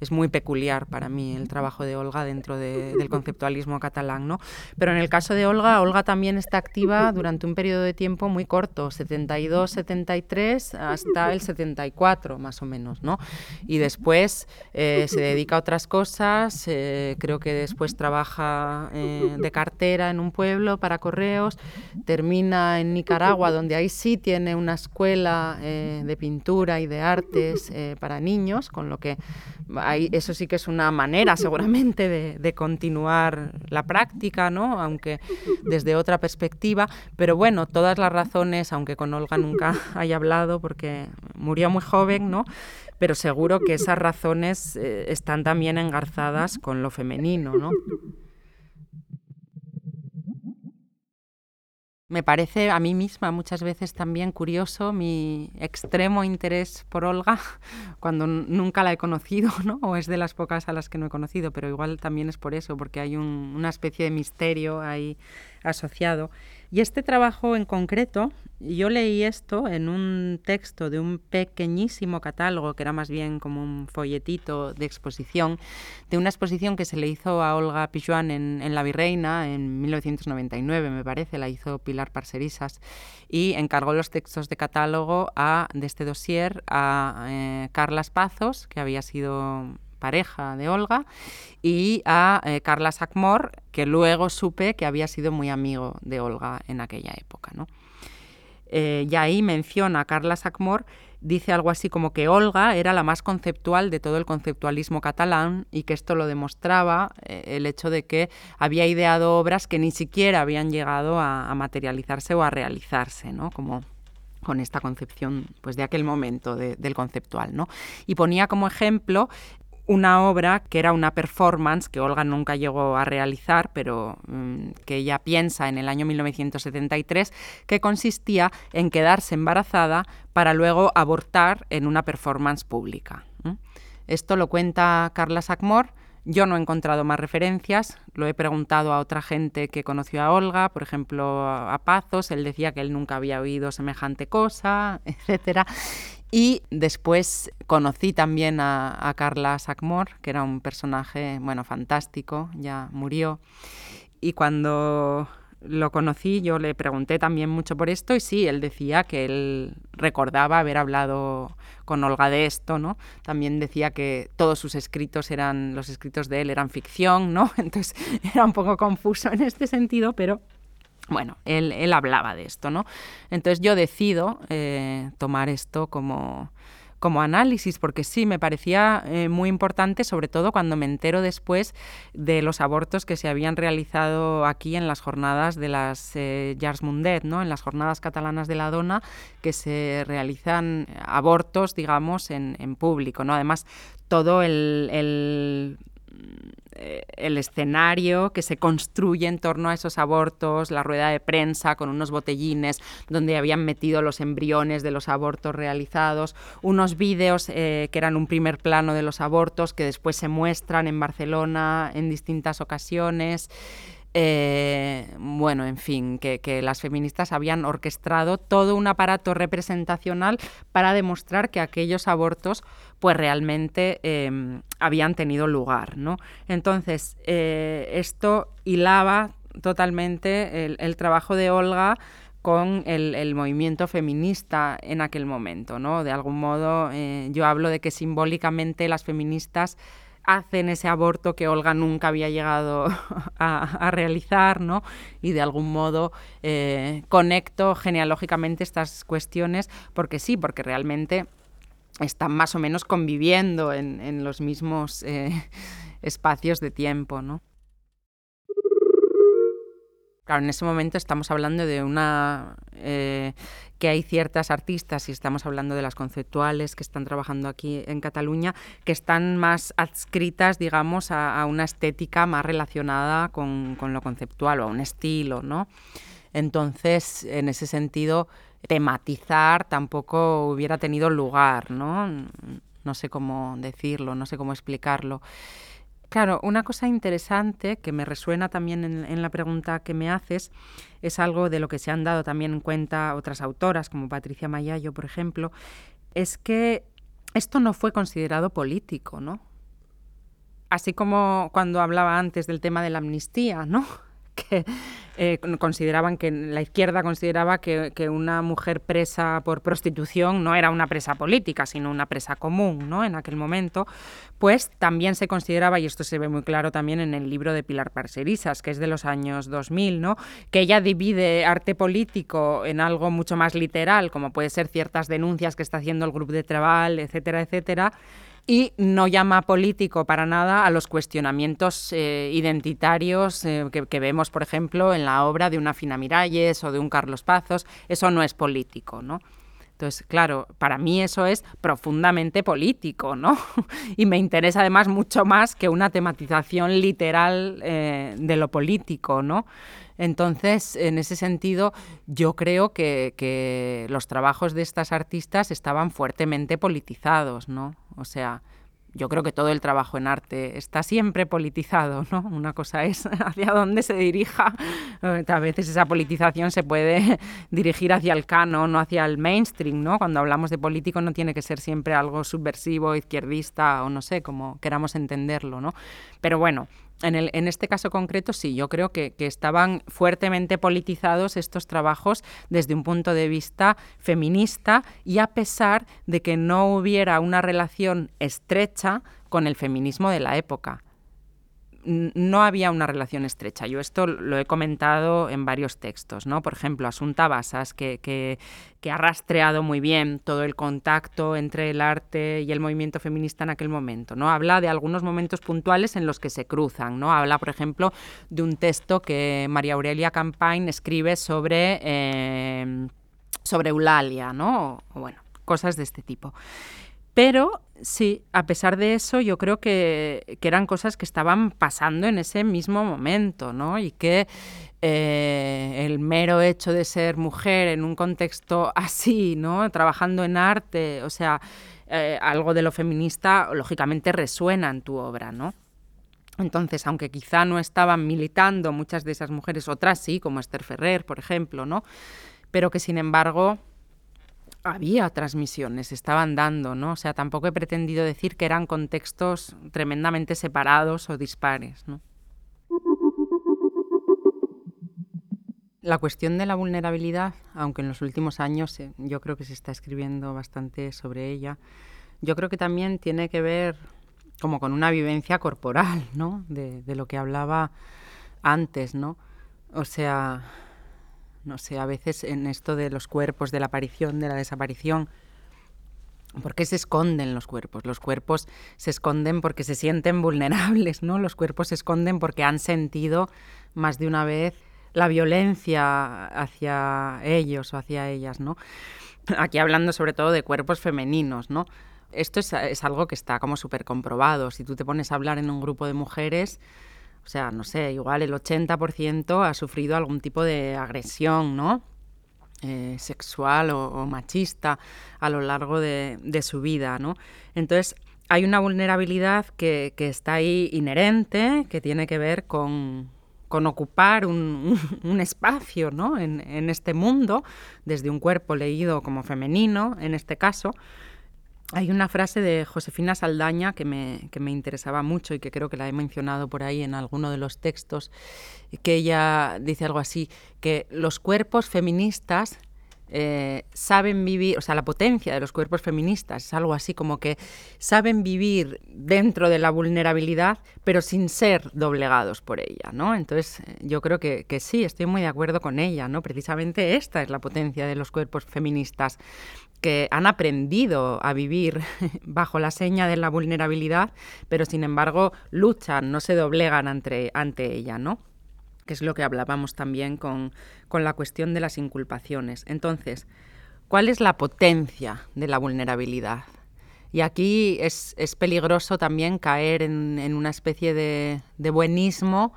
es muy peculiar para mí el trabajo de Olga dentro del conceptualismo catalán, ¿no? Pero en el caso de Olga, Olga también está activa durante un periodo de tiempo muy corto, 72, 73 hasta el 74 más o menos, ¿no? Y después eh, se dedica a otras cosas, eh, creo que después trabaja eh, de cartera en un pueblo para correos, termina en Nicaragua, donde ahí sí tiene una escuela de pintura y de artes para niños, con lo que eso sí que es una manera seguramente de, continuar la práctica, ¿no? aunque desde otra perspectiva. Pero bueno, todas las razones, aunque con Olga nunca haya hablado porque murió muy joven, ¿no? pero seguro que esas razones eh, están también engarzadas con lo femenino. ¿no? Me parece a mí misma muchas veces también curioso mi extremo interés por Olga cuando nunca la he conocido, ¿no? o es de las pocas a las que no he conocido, pero igual también es por eso, porque hay una especie de misterio ahí asociado. Y este trabajo en concreto, yo leí esto en un texto de un pequeñísimo catálogo, que era más bien como un folletito de exposición, de una exposición que se le hizo a Olga Pijuan en, La Virreina en 1999, me parece, la hizo Pilar Parcerisas, y encargó los textos de catálogo de este dossier a eh, Carlas Pazos, que había sido pareja de Olga, y a eh, Carla Sackmore, que luego supe que había sido muy amigo de Olga en aquella época. ¿no? Eh, y ahí menciona a Carla Sackmore, dice algo así como que Olga era la más conceptual de todo el conceptualismo catalán y que esto lo demostraba eh, el hecho de que había ideado obras que ni siquiera habían llegado a, materializarse o a realizarse, ¿no? como con esta concepción pues de aquel momento del conceptual, ¿no? Y ponía como ejemplo una obra que era una performance que Olga nunca llegó a realizar, pero mm, que ella piensa en el año 1973, que consistía en quedarse embarazada para luego abortar en una performance pública. Esto lo cuenta Carla Sackmore. Yo no he encontrado más referencias, lo he preguntado a otra gente que conoció a Olga, por ejemplo a Pazos, él decía que él nunca había oído semejante cosa, etcétera. Y después conocí también a, Carla Sackmore, que era un personaje, bueno, fantástico, ya murió. Y cuando lo conocí, yo le pregunté también mucho por esto y sí, él decía que él recordaba haber hablado con Olga de esto, ¿no? También decía que todos sus escritos eran, los escritos de él eran ficción, ¿no? Entonces era un poco confuso en este sentido, pero bueno, él, hablaba de esto, ¿no? Entonces yo decido eh, tomar esto como, como análisis, porque sí, me parecía eh, muy importante, sobre todo cuando me entero después de los abortos que se habían realizado aquí en las jornadas de las eh, Jars Mundet, ¿no? en las jornadas catalanas de la dona, que se realizan abortos, digamos, en, en público. ¿no? Además, todo el el escenario que se construye en torno a esos abortos, la rueda de prensa con unos botellines donde habían metido los embriones de los abortos realizados, unos vídeos eh, que eran un primer plano de los abortos que después se muestran en Barcelona en distintas ocasiones. Eh, bueno, en fin, que, las feministas habían orquestado todo un aparato representacional para demostrar que aquellos abortos pues realmente em, habían tenido lugar, ¿no? Entonces, eh, esto hilaba totalmente el, trabajo de Olga con el, movimiento feminista en aquel momento, ¿no? De algún modo, eh, yo hablo de que simbólicamente las feministas hacen ese aborto que Olga nunca había llegado a, realizar, ¿no? Y de algún modo eh, conecto genealógicamente estas cuestiones, porque sí, porque realmente están más o menos conviviendo en, los mismos eh, espacios de tiempo, ¿no? Claro, en ese momento estamos hablando de una... Eh, que hay ciertas artistas, y estamos hablando de las conceptuales que están trabajando aquí en Cataluña, que están más adscritas, digamos, a, una estética más relacionada con, con, lo conceptual o a un estilo, ¿no? Entonces, en ese sentido, tematizar tampoco hubiera tenido lugar, ¿no? No sé cómo decirlo, no sé cómo explicarlo. Claro, una cosa interesante que me resuena también en, la pregunta que me haces es algo de lo que se han dado también en cuenta otras autoras, como Patricia Mayayo, por ejemplo, es que esto no fue considerado político, ¿no? Así como cuando hablaba antes del tema de la amnistía, ¿no? Que eh, consideraban que la izquierda consideraba que, una mujer presa por prostitución no era una presa política, sino una presa común, ¿no? En aquel momento, pues también se consideraba, y esto se ve muy claro también en el libro de Pilar Parcerisas, que es de los años 2000, ¿no? Que ella divide arte político en algo mucho más literal, como puede ser ciertas denuncias que está haciendo el grupo de Trebal, etcétera, etcétera, y no llama político para nada a los cuestionamientos eh, identitarios eh, que, vemos, por ejemplo, en la obra de una Fina Miralles o de un Carlos Pazos. Eso no es político, ¿no? Entonces, claro, para mí eso es profundamente político, ¿no? y me interesa además mucho más que una tematización literal eh, de lo político, ¿no? Entonces, en ese sentido, yo creo que, los trabajos de estas artistas estaban fuertemente politizados, ¿no? O sea, yo creo que todo el trabajo en arte está siempre politizado, ¿no? Una cosa es hacia dónde se dirija. Eh, a veces esa politización se puede dirigir hacia el canon, no hacia el mainstream, ¿no? Cuando hablamos de político no tiene que ser siempre algo subversivo, izquierdista o no sé, como queramos entenderlo, ¿no? Pero bueno, en, el, en, este caso concreto, sí, yo creo que, estaban fuertemente politizados estos trabajos desde un punto de vista feminista y a pesar de que no hubiera una relación estrecha con el feminismo de la época no había una relación estrecha. Yo esto lo he comentado en varios textos, ¿no? Por ejemplo, Asunta Basas, que, que, ha rastreado muy bien todo el contacto entre el arte y el movimiento feminista en aquel momento, ¿no? Habla de algunos momentos puntuales en los que se cruzan, ¿no? Habla, por ejemplo, de un texto que María Aurelia Campain escribe sobre, eh, sobre Eulalia, ¿no? o bueno, cosas de este tipo. Pero sí, a pesar de eso, yo creo que, eran cosas que estaban pasando en ese mismo momento, ¿no? Y que eh, el mero hecho de ser mujer en un contexto así, ¿no? Trabajando en arte, o sea, eh, algo de lo feminista, lógicamente resuena en tu obra, ¿no? Entonces, aunque quizá no estaban militando muchas de esas mujeres, otras sí, como Esther Ferrer, por ejemplo, ¿no? Pero que sin embargo había transmisiones, estaban dando, ¿no? O sea, tampoco he pretendido decir que eran contextos tremendamente separados o dispares, ¿no? La cuestión de la vulnerabilidad, aunque en los últimos años eh, yo creo que se está escribiendo bastante sobre ella, yo creo que también tiene que ver como con una vivencia corporal, ¿no? De, de lo que hablaba antes, ¿no? O sea, no sé, a veces en esto de los cuerpos, de la aparición, de la desaparición, ¿por qué se esconden los cuerpos? Los cuerpos se esconden porque se sienten vulnerables, ¿no? Los cuerpos se esconden porque han sentido más de una vez la violencia hacia ellos o hacia ellas, ¿no? Aquí hablando sobre todo de cuerpos femeninos, ¿no? Esto es, es algo que está como súper comprobado. Si tú te pones a hablar en un grupo de mujeres, o sea, no sé, igual el 80% ha sufrido algún tipo de agresión, ¿no? Eh, sexual o, machista a lo largo de, su vida, ¿no? Entonces, hay una vulnerabilidad que, está ahí inherente, que tiene que ver con, ocupar un, espacio ¿no? en, este mundo, desde un cuerpo leído como femenino, en este caso, hay una frase de Josefina Saldaña que me, que me, interesaba mucho y que creo que la he mencionado por ahí en alguno de los textos, que ella dice algo así, que los cuerpos feministas eh, saben vivir, o sea, la potencia de los cuerpos feministas es algo así como que saben vivir dentro de la vulnerabilidad, pero sin ser doblegados por ella, ¿no? Entonces, eh, yo creo que, que sí, estoy muy de acuerdo con ella, ¿no? Precisamente esta es la potencia de los cuerpos feministas que han aprendido a vivir bajo la seña de la vulnerabilidad, pero sin embargo luchan, no se doblegan ante, ante ella, ¿no? que es lo que hablábamos también con, la cuestión de las inculpaciones. Entonces, ¿cuál es la potencia de la vulnerabilidad? Y aquí es, peligroso también caer en, una especie de, de, buenismo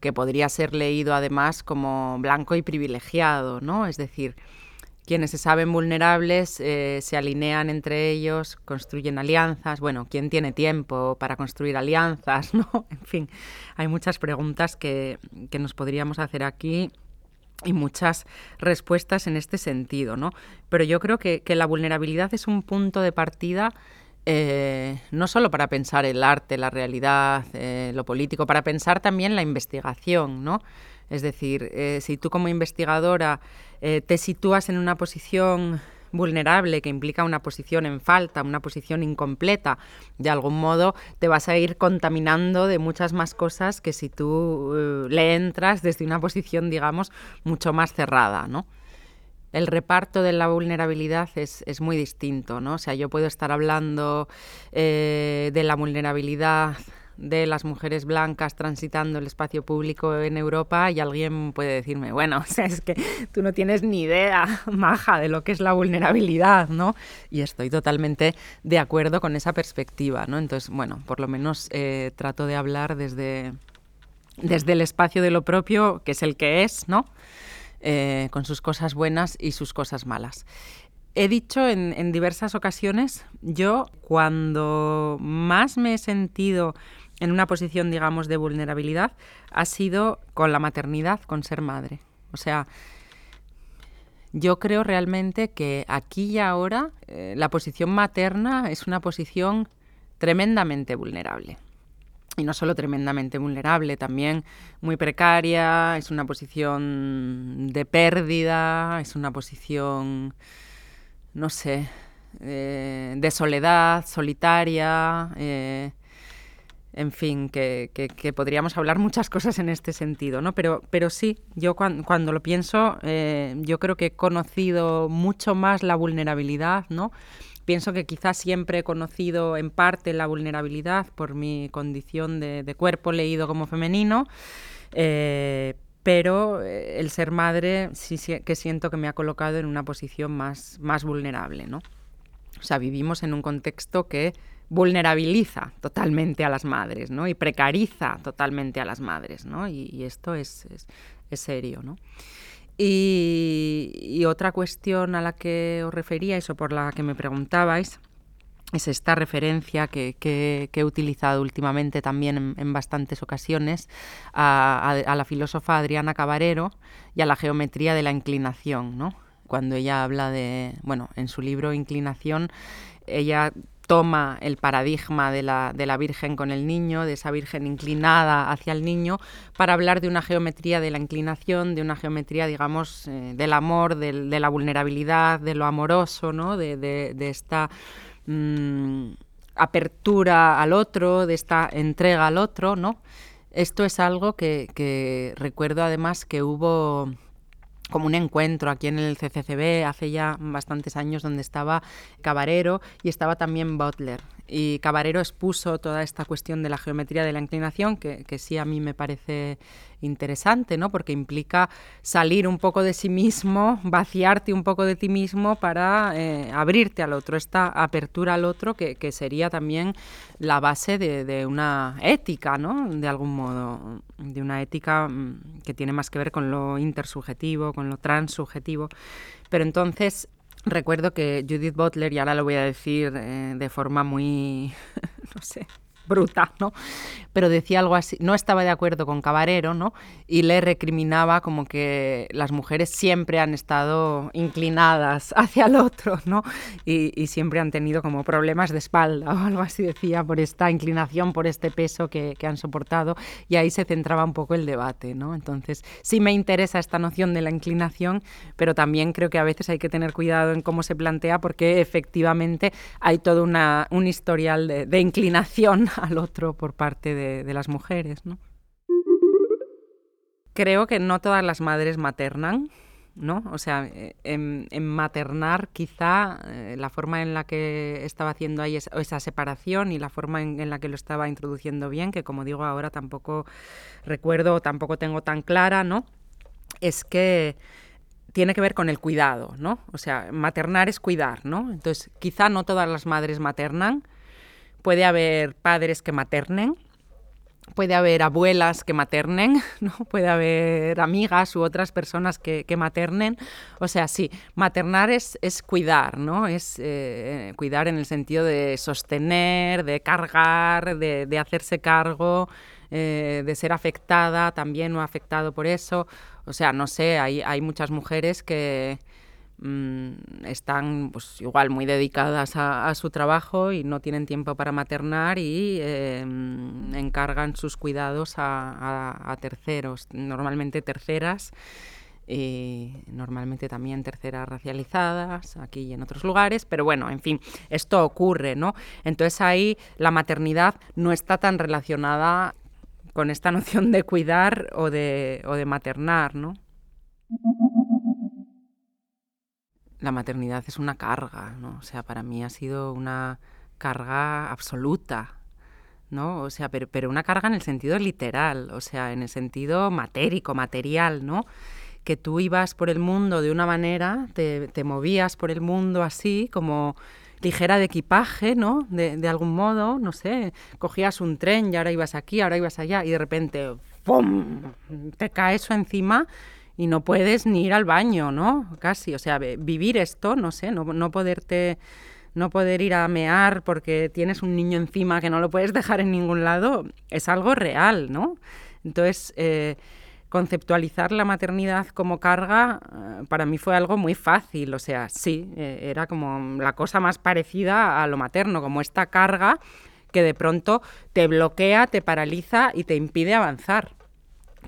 que podría ser leído además como blanco y privilegiado, ¿no? Es decir, quienes se saben vulnerables eh, se alinean entre ellos, construyen alianzas. Bueno, ¿quién tiene tiempo para construir alianzas? ¿no? En fin, hay muchas preguntas que, nos podríamos hacer aquí y muchas respuestas en este sentido, ¿no? Pero yo creo que, la vulnerabilidad es un punto de partida eh, no solo para pensar el arte, la realidad, eh, lo político, para pensar también la investigación, ¿no? Es decir, si tú como investigadora eh, te sitúas en una posición vulnerable que implica una posición en falta, una posición incompleta, de algún modo te vas a ir contaminando de muchas más cosas que si tú eh, le entras desde una posición, digamos, mucho más cerrada, ¿no? El reparto de la vulnerabilidad es, muy distinto, ¿no? O sea, yo puedo estar hablando eh, de la vulnerabilidad de las mujeres blancas transitando el espacio público en Europa y alguien puede decirme, bueno, es que tú no tienes ni idea, maja, de lo que es la vulnerabilidad, ¿no? Y estoy totalmente de acuerdo con esa perspectiva, ¿no? Entonces, bueno, por lo menos eh, trato de hablar desde, desde el espacio de lo propio, que es el que es, ¿no? Eh, con sus cosas buenas y sus cosas malas. He dicho en, en diversas ocasiones, yo cuando más me he sentido en una posición, digamos, de vulnerabilidad ha sido con la maternidad, con ser madre. O sea, yo creo realmente que aquí y ahora eh, la posición materna es una posición tremendamente vulnerable. Y no solo tremendamente vulnerable, también muy precaria, es una posición de pérdida, es una posición, no sé, eh, de soledad, solitaria. Eh, en fin, que, podríamos hablar muchas cosas en este sentido, ¿no? Pero, pero sí, yo cuando, lo pienso, eh, yo creo que he conocido mucho más la vulnerabilidad, ¿no? Pienso que quizás siempre he conocido en parte la vulnerabilidad por mi condición de, cuerpo leído como femenino, eh, pero eh, el ser madre sí que siento que me ha colocado en una posición más, más vulnerable, ¿no? O sea, vivimos en un contexto que vulnerabiliza totalmente a las madres, ¿no? Y precariza totalmente a las madres, ¿no? Y, esto es, serio, ¿no? Y, otra cuestión a la que os referíais o por la que me preguntabais es esta referencia que, he utilizado últimamente también en, bastantes ocasiones a, a, la filósofa Adriana Cabarero y a la geometría de la inclinación, ¿no? Cuando ella habla de, bueno, en su libro Inclinación, ella toma el paradigma de la, de la, Virgen con el niño, de esa Virgen inclinada hacia el niño, para hablar de una geometría de la inclinación, de una geometría, digamos, eh, del amor, de la vulnerabilidad, de lo amoroso, ¿no? de, esta mm, apertura al otro, de esta entrega al otro. ¿no? Esto es algo que recuerdo además que hubo como un encuentro aquí en el CCCB hace ya bastantes años donde estaba Cabarero y estaba también Butler. Y Cabarero expuso toda esta cuestión de la geometría de la inclinación, que, sí a mí me parece interesante, ¿no? porque implica salir un poco de sí mismo, vaciarte un poco de ti mismo para eh, abrirte al otro, esta apertura al otro que, sería también la base de, una ética, ¿no? de algún modo, de una ética mm, que tiene más que ver con lo intersubjetivo, con lo transsubjetivo. Pero entonces Recuerdo que Judith Butler, y ahora lo voy a decir eh, de forma muy, no sé, bruta, ¿no? Pero decía algo así, no estaba de acuerdo con Cabarero, ¿no? Y le recriminaba como que las mujeres siempre han estado inclinadas hacia el otro, ¿no? Y, siempre han tenido como problemas de espalda o algo así decía, por esta inclinación, por este peso que, han soportado. Y ahí se centraba un poco el debate, ¿no? Entonces, sí me interesa esta noción de la inclinación, pero también creo que a veces hay que tener cuidado en cómo se plantea porque efectivamente hay todo un historial de inclinación al otro por parte de, las mujeres. ¿no? Creo que no todas las madres maternan, ¿no? O sea, en, maternar quizá eh, la forma en la que estaba haciendo ahí esa, separación y la forma en, la que lo estaba introduciendo bien, que como digo ahora tampoco recuerdo, tampoco tengo tan clara, ¿no? Es que tiene que ver con el cuidado, ¿no? O sea, maternar es cuidar, ¿no? Entonces, quizá no todas las madres maternan, puede haber padres que maternen, puede haber abuelas que maternen, ¿no? puede haber amigas u otras personas que, maternen. O sea, sí, maternar es, es cuidar, ¿no? Es eh, cuidar en el sentido de sostener, de cargar, de, hacerse cargo, eh, de ser afectada también o afectado por eso. O sea, no sé, hay, hay muchas mujeres que están pues igual muy dedicadas a, su trabajo y no tienen tiempo para maternar y em, encargan sus cuidados a, terceros, normalmente terceras y normalmente también terceras racializadas aquí y en otros lugares, pero bueno, en fin, esto ocurre, ¿no? Entonces ahí la maternidad no está tan relacionada con esta noción de cuidar o de, o de maternar, ¿no? La maternidad es una carga, ¿no? O sea, para mí ha sido una carga absoluta, ¿no? O sea, pero, pero una carga en el sentido literal, o sea, en el sentido matérico, material, ¿no? Que tú ibas por el mundo de una manera, te, te movías por el mundo así, como ligera de equipaje, ¿no? De, de, algún modo, no sé, cogías un tren y ahora ibas aquí, ahora ibas allá, y de repente, ¡pum!, te cae eso encima y no puedes ni ir al baño, ¿no? Casi, o sea, vivir esto, no sé, no, no poderte no poder ir a mear porque tienes un niño encima que no lo puedes dejar en ningún lado, es algo real, ¿no? Entonces, eh, conceptualizar la maternidad como carga eh, para mí fue algo muy fácil, o sea, sí, eh, era como la cosa más parecida a lo materno, como esta carga que de pronto te bloquea, te paraliza y te impide avanzar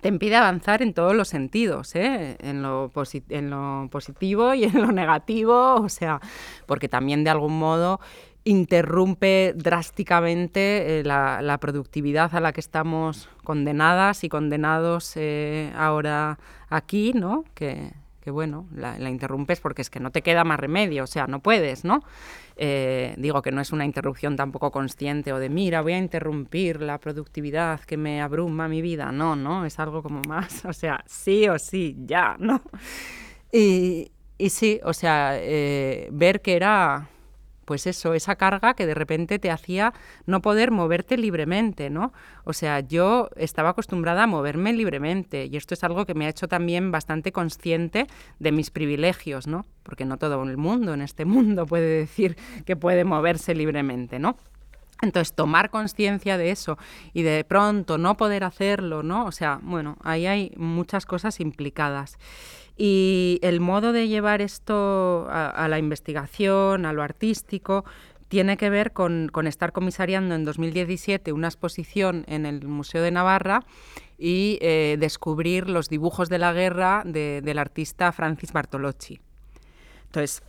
te impide avanzar en todos los sentidos, ¿eh? en, lo en lo positivo y en lo negativo, o sea, porque también de algún modo interrumpe drásticamente eh, la, productividad a la que estamos condenadas y condenados eh, ahora aquí, ¿no? Que, que bueno, la, interrumpes porque es que no te queda más remedio, o sea, no puedes, ¿no? Eh, digo que no es una interrupción tampoco consciente o de, mira, voy a interrumpir la productividad que me abruma mi vida, no, no, es algo como más, o sea, sí o sí, ya, ¿no? Y, y sí, o sea, eh, ver que era pues eso, esa carga que de repente te hacía no poder moverte libremente, ¿no? O sea, yo estaba acostumbrada a moverme libremente y esto es algo que me ha hecho también bastante consciente de mis privilegios, ¿no? Porque no todo el mundo en este mundo puede decir que puede moverse libremente, ¿no? Entonces, tomar conciencia de eso y de pronto no poder hacerlo, ¿no? O sea, bueno, ahí hay muchas cosas implicadas. Y el modo de llevar esto a, la investigación, a lo artístico, tiene que ver con, estar comisariando en 2017 una exposición en el Museo de Navarra y eh, descubrir los dibujos de la guerra del artista Francis Bartolocci. Entonces,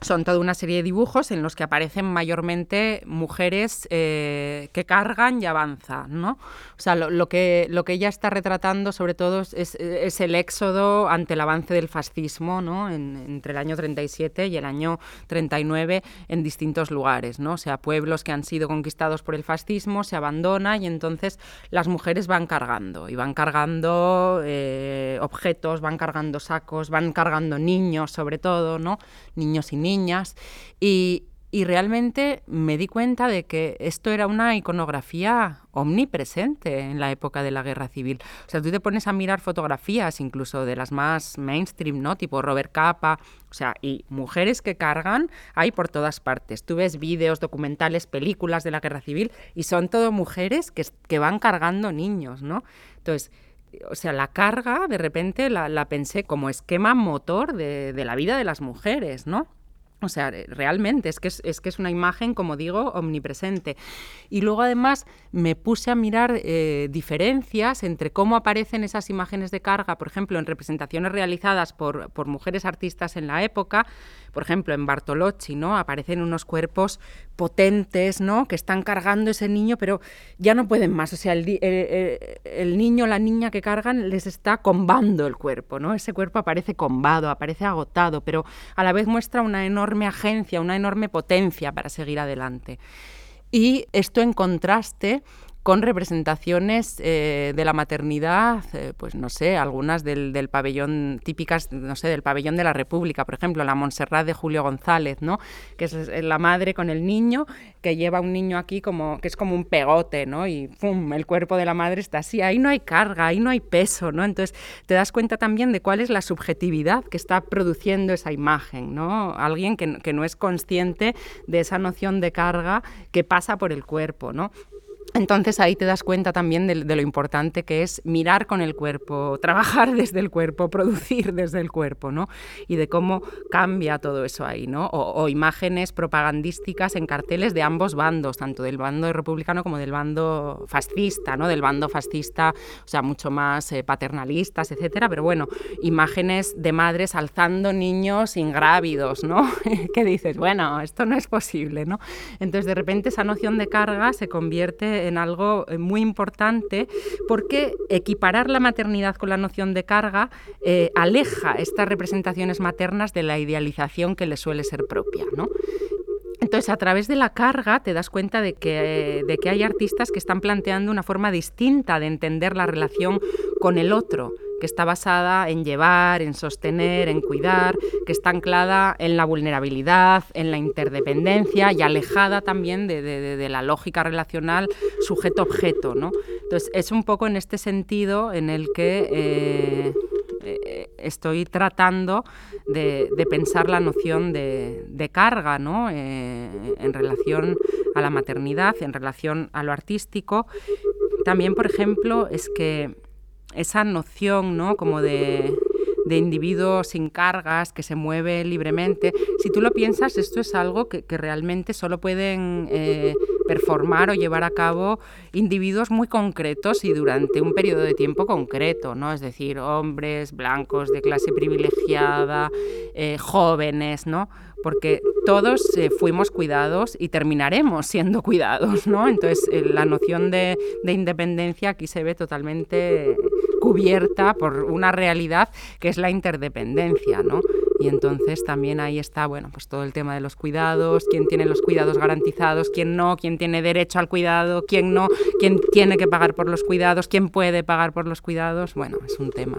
son toda una serie de dibujos en los que aparecen mayormente mujeres eh, que cargan y avanzan, ¿no? O sea, lo, que, lo que ella está retratando sobre todo es, el éxodo ante el avance del fascismo, ¿no? entre el año 37 y el año 39 en distintos lugares, ¿no? O sea, pueblos que han sido conquistados por el fascismo se abandonan y entonces las mujeres van cargando y van cargando eh, objetos, van cargando sacos, van cargando niños sobre todo, ¿no? Niños y niñas niñas y, y realmente me di cuenta de que esto era una iconografía omnipresente en la época de la guerra civil. O sea, tú te pones a mirar fotografías incluso de las más mainstream, ¿no? Tipo Robert Capa, o sea, y mujeres que cargan hay por todas partes. Tú ves vídeos, documentales, películas de la guerra civil y son todo mujeres que, que van cargando niños, ¿no? Entonces, o sea, la carga de repente la, pensé como esquema motor de, de la vida de las mujeres, ¿no? O sea, realmente es que es, que es una imagen, como digo, omnipresente. Y luego además me puse a mirar eh, diferencias entre cómo aparecen esas imágenes de carga, por ejemplo, en representaciones realizadas por, por mujeres artistas en la época, por ejemplo, en Bartolocci, ¿no? Aparecen unos cuerpos potentes, ¿no? Que están cargando ese niño, pero ya no pueden más. O sea, el, el, niño, la niña que cargan les está combando el cuerpo, ¿no? Ese cuerpo aparece combado, aparece agotado, pero a la vez muestra una enorme agencia, una enorme potencia para seguir adelante. Y esto en contraste con representaciones eh, de la maternidad, eh, pues no sé, algunas del, pabellón típicas, no sé, del pabellón de la República, por ejemplo, la Montserrat de Julio González, ¿no? Que es la madre con el niño que lleva un niño aquí como que es como un pegote, ¿no? Y ¡pum! el cuerpo de la madre está así, ahí no hay carga, ahí no hay peso, ¿no? Entonces, te das cuenta también de cuál es la subjetividad que está produciendo esa imagen, ¿no? Alguien que, que no es consciente de esa noción de carga que pasa por el cuerpo, ¿no? Entonces ahí te das cuenta también de, lo importante que es mirar con el cuerpo, trabajar desde el cuerpo, producir desde el cuerpo, ¿no? Y de cómo cambia todo eso ahí, ¿no? O, imágenes propagandísticas en carteles de ambos bandos, tanto del bando republicano como del bando fascista, ¿no? Del bando fascista, o sea, mucho más eh, paternalistas, etcétera, pero bueno, imágenes de madres alzando niños ingrávidos, ¿no? que dices, bueno, esto no es posible, ¿no? Entonces de repente esa noción de carga se convierte en algo eh, muy importante porque equiparar la maternidad con la noción de carga eh, aleja estas representaciones maternas de la idealización que le suele ser propia. ¿no? Entonces, a través de la carga te das cuenta de que, de que hay artistas que están planteando una forma distinta de entender la relación con el otro, que está basada en llevar, en sostener, en cuidar, que está anclada en la vulnerabilidad, en la interdependencia y alejada también de, la lógica relacional sujeto-objeto. ¿no? Entonces, es un poco en este sentido en el que eh, eh, estoy tratando de, pensar la noción de, carga ¿no? Eh, en relación a la maternidad, en relación a lo artístico. También, por ejemplo, es que esa noción, ¿no? Como de, de individuo sin cargas, que se mueve libremente. Si tú lo piensas, esto es algo que, realmente solo pueden eh, performar o llevar a cabo individuos muy concretos y durante un periodo de tiempo concreto, ¿no? Es decir, hombres blancos de clase privilegiada, eh, jóvenes, ¿no? porque todos eh, fuimos cuidados y terminaremos siendo cuidados, ¿no? Entonces la noción de, independencia aquí se ve totalmente cubierta por una realidad que es la interdependencia, ¿no? Y entonces también ahí está, bueno, pues todo el tema de los cuidados, quién tiene los cuidados garantizados, quién no, quién tiene derecho al cuidado, quién no, quién tiene que pagar por los cuidados, quién puede pagar por los cuidados, bueno, es un tema.